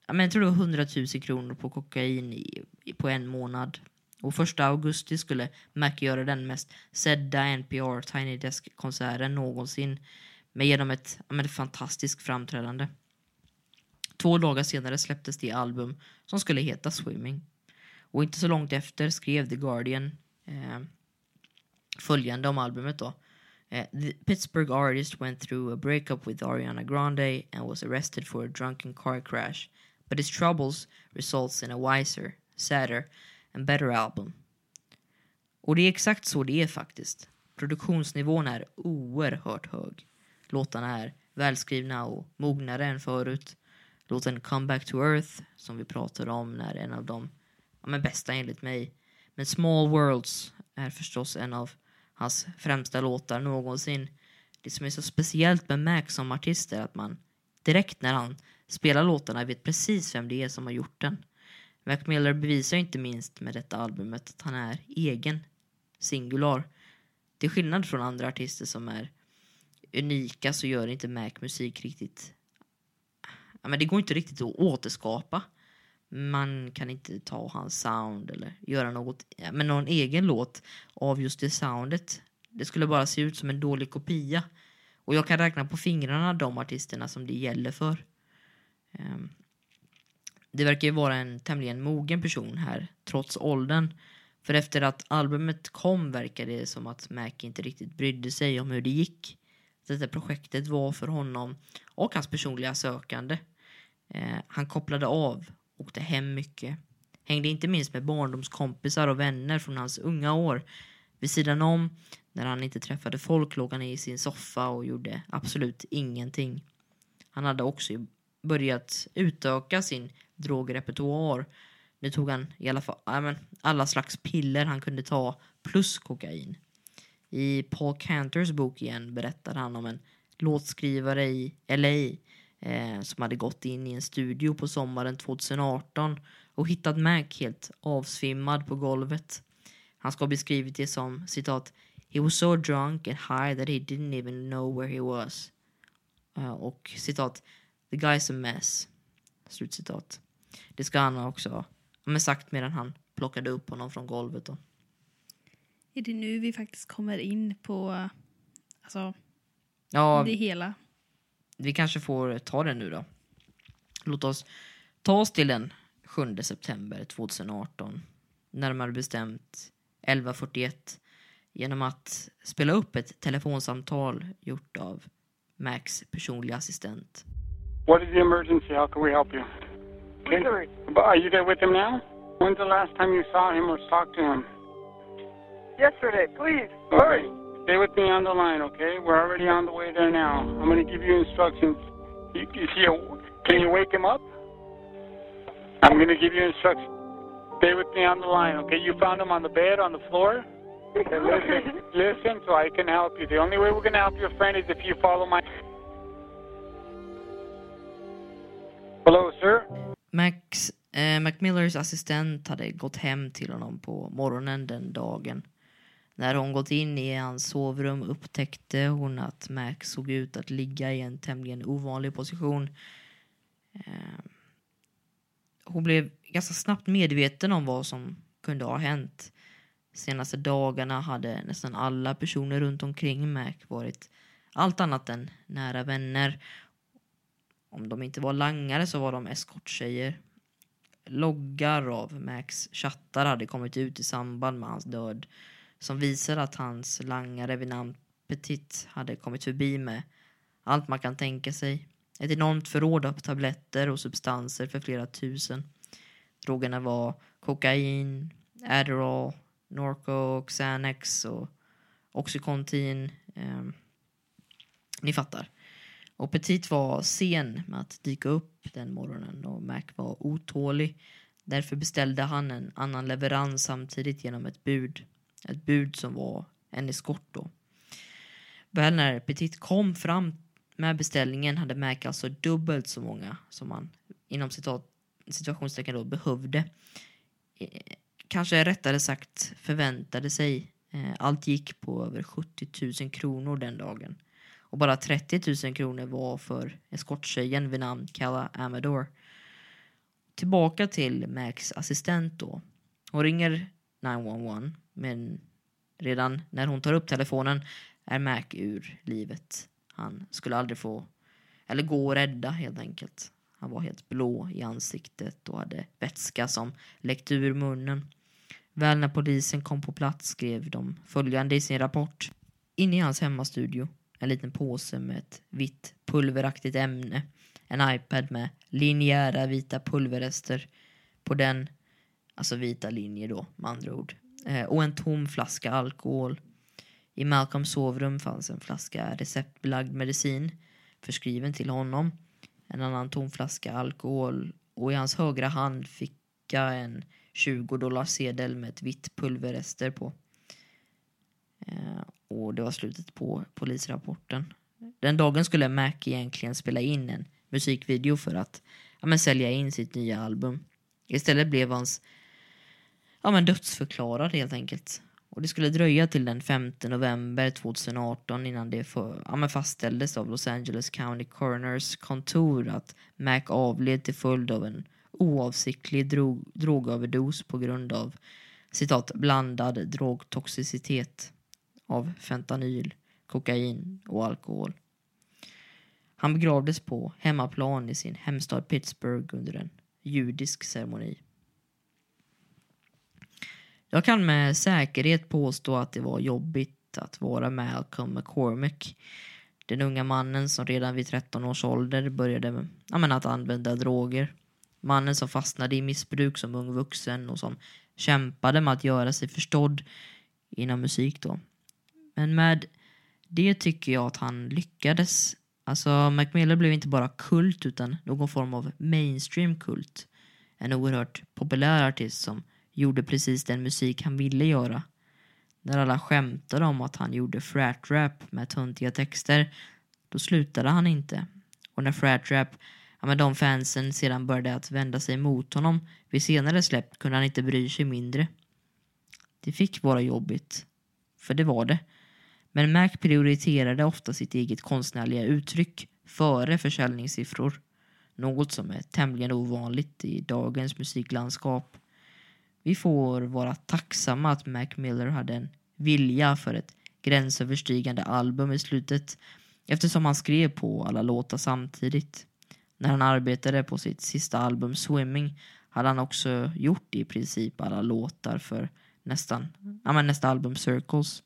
jag tror det var hundratusen kronor på kokain i, på en månad. Och första augusti skulle Mac göra den mest sedda NPR Tiny Desk-konserten någonsin Men genom ett, ett fantastiskt framträdande. Två dagar senare släpptes det album som skulle heta Swimming. Och inte så långt efter skrev The Guardian eh, följande om albumet då. Eh, the Pittsburgh artist went through a breakup with Ariana Grande and was arrested for a drunken car crash. But his troubles results in a wiser, sadder and better album. Och det är exakt så det är faktiskt. Produktionsnivån är oerhört hög. Låtarna är välskrivna och mognare än förut. Låten Come Back to Earth, som vi pratade om, är en av de ja, men bästa enligt mig. Men Small Worlds är förstås en av hans främsta låtar någonsin. Det som är så speciellt med Mac som artist är att man direkt när han spelar låtarna vet precis vem det är som har gjort den. Mac Miller bevisar inte minst med detta albumet att han är egen, singular. Till skillnad från andra artister som är unika så gör inte Mac musik riktigt... Ja, men det går inte riktigt att återskapa. Man kan inte ta hans sound eller göra något, ja, men någon egen låt av just det soundet. Det skulle bara se ut som en dålig kopia. Och jag kan räkna på fingrarna de artisterna som det gäller för. Um, det verkar ju vara en tämligen mogen person här, trots åldern. För efter att albumet kom verkar det som att Mac inte riktigt brydde sig om hur det gick. Detta projektet var för honom och hans personliga sökande. Eh, han kopplade av, åkte hem mycket. Hängde inte minst med barndomskompisar och vänner från hans unga år. Vid sidan om, när han inte träffade folk, låg han i sin soffa och gjorde absolut ingenting. Han hade också börjat utöka sin drogrepertoar. Nu tog han i alla fall äh, men, alla slags piller han kunde ta plus kokain. I Paul Canters bok igen berättar han om en låtskrivare i LA eh, som hade gått in i en studio på sommaren 2018 och hittat Mac helt avsvimmad på golvet. Han ska ha beskrivit det som citat He was so drunk and high that he didn't even know where he was. Uh, och citat The guy's a mess. Slutcitat. Det ska han också ha sagt medan han plockade upp honom från golvet. Då.
Är det nu vi faktiskt kommer in på alltså,
ja,
det hela?
Vi kanske får ta det nu då. Låt oss ta oss till den 7 september 2018. Närmare bestämt 11.41 genom att spela upp ett telefonsamtal gjort av Max personliga assistent.
What is the emergency? How can we help you? Okay. Are you there with him now? When's the last time you saw him or talked to him?
Yesterday, please.
Hurry. Stay with me on the line, okay? We're already on the way there now. I'm going to give you instructions. You, is he a, can you wake him up? I'm going to give you instructions. Stay with me on the line, okay? You found him on the bed, on the floor? Okay, listen, listen, so I can help you. The only way we're going to help your friend is if you follow my... Hello, sir?
Max, eh, Macmillers assistent hade gått hem till honom på morgonen den dagen. När hon gått in i hans sovrum upptäckte hon att Max såg ut att ligga i en tämligen ovanlig position. Ehm, hon blev ganska snabbt medveten om vad som kunde ha hänt. Senaste dagarna hade nästan alla personer runt omkring Mac varit allt annat än nära vänner. Om de inte var langare så var de eskorttjejer. Loggar av Macs chattar hade kommit ut i samband med hans död som visar att hans langare vid namn Petit hade kommit förbi med allt man kan tänka sig. Ett enormt förråd av tabletter och substanser för flera tusen. Drogerna var kokain, Adderall, Norco, Xanax och Oxycontin. Eh, ni fattar. Och Petit var sen med att dyka upp den morgonen och Mac var otålig. Därför beställde han en annan leverans samtidigt genom ett bud. Ett bud som var en eskort då. Väl när Petit kom fram med beställningen hade Mac alltså dubbelt så många som han inom citat, situationstecken då behövde. Eh, kanske rättare sagt förväntade sig. Eh, allt gick på över 70 000 kronor den dagen. Och bara 30 000 kronor var för eskorttjejen vid namn Kalla Amador. Tillbaka till Macs assistent då. Hon ringer 911 men redan när hon tar upp telefonen är Mac ur livet. Han skulle aldrig få, eller gå och rädda helt enkelt. Han var helt blå i ansiktet och hade vätska som läckte ur munnen. Väl när polisen kom på plats skrev de följande i sin rapport. Inne i hans hemmastudio, en liten påse med ett vitt pulveraktigt ämne, en iPad med linjära vita pulverrester på den, alltså vita linjer då med andra ord, Eh, och en tom flaska alkohol. I Malcolms sovrum fanns en flaska receptbelagd medicin förskriven till honom, en annan tom flaska alkohol och i hans högra hand fick jag en 20 dollar sedel med ett vitt pulverrester på. Eh, och det var slutet på polisrapporten. Den dagen skulle Mac egentligen spela in en musikvideo för att ja, men, sälja in sitt nya album. Istället blev hans ja, men, dödsförklarad helt enkelt. Och det skulle dröja till den 5 november 2018 innan det för, ja, men fastställdes av Los Angeles County Coroners kontor att Mac avled till följd av en oavsiktlig drog, drogöverdos på grund av citat blandad drogtoxicitet av fentanyl, kokain och alkohol. Han begravdes på hemmaplan i sin hemstad Pittsburgh under en judisk ceremoni. Jag kan med säkerhet påstå att det var jobbigt att vara Malcolm McCormick. Den unga mannen som redan vid 13 års ålder började ja, men, att använda droger. Mannen som fastnade i missbruk som ung vuxen och som kämpade med att göra sig förstådd inom musik då. Men med det tycker jag att han lyckades. Alltså Macmillan blev inte bara kult utan någon form av mainstream kult. En oerhört populär artist som gjorde precis den musik han ville göra. När alla skämtade om att han gjorde frat rap med töntiga texter, då slutade han inte. Och när frat rap, ja men de fansen sedan började att vända sig mot honom vid senare släpp kunde han inte bry sig mindre. Det fick vara jobbigt. För det var det. Men Mac prioriterade ofta sitt eget konstnärliga uttryck före försäljningssiffror. Något som är tämligen ovanligt i dagens musiklandskap. Vi får vara tacksamma att Mac Miller hade en vilja för ett gränsöverstigande album i slutet eftersom han skrev på alla låtar samtidigt. När han arbetade på sitt sista album Swimming hade han också gjort i princip alla låtar för nästan, ja, men nästa album Circles.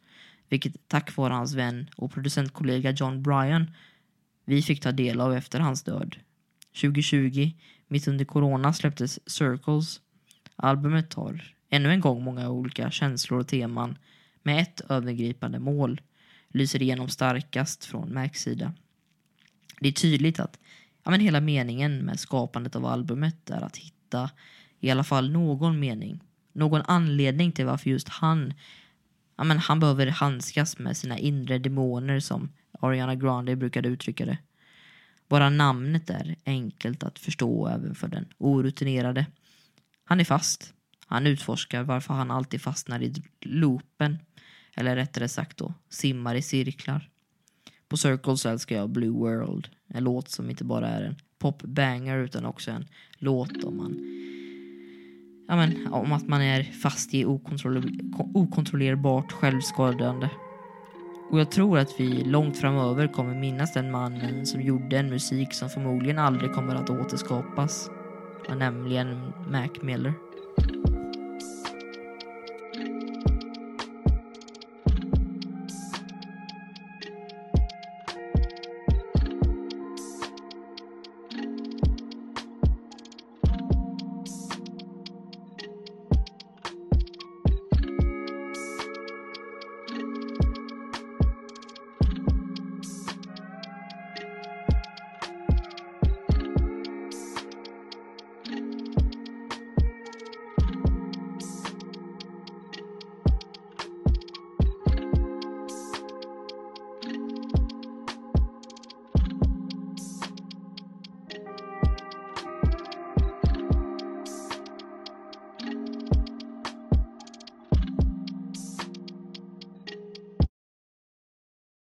Vilket tack vare hans vän och producentkollega John Bryan vi fick ta del av efter hans död. 2020, mitt under corona, släpptes Circles Albumet har ännu en gång många olika känslor och teman med ett övergripande mål lyser igenom starkast från Macs sida. Det är tydligt att ja, men hela meningen med skapandet av albumet är att hitta i alla fall någon mening, någon anledning till varför just han ja, men han behöver handskas med sina inre demoner som Ariana Grande brukade uttrycka det. Bara namnet är enkelt att förstå även för den orutinerade. Han är fast. Han utforskar varför han alltid fastnar i loopen. Eller rättare sagt då, simmar i cirklar. På Circles älskar jag Blue World. En låt som inte bara är en popbanger utan också en låt om man ja, men, om att man är fast i okontroller okontrollerbart självskadande. Och jag tror att vi långt framöver kommer minnas den mannen som gjorde en musik som förmodligen aldrig kommer att återskapas nämligen Mac Miller.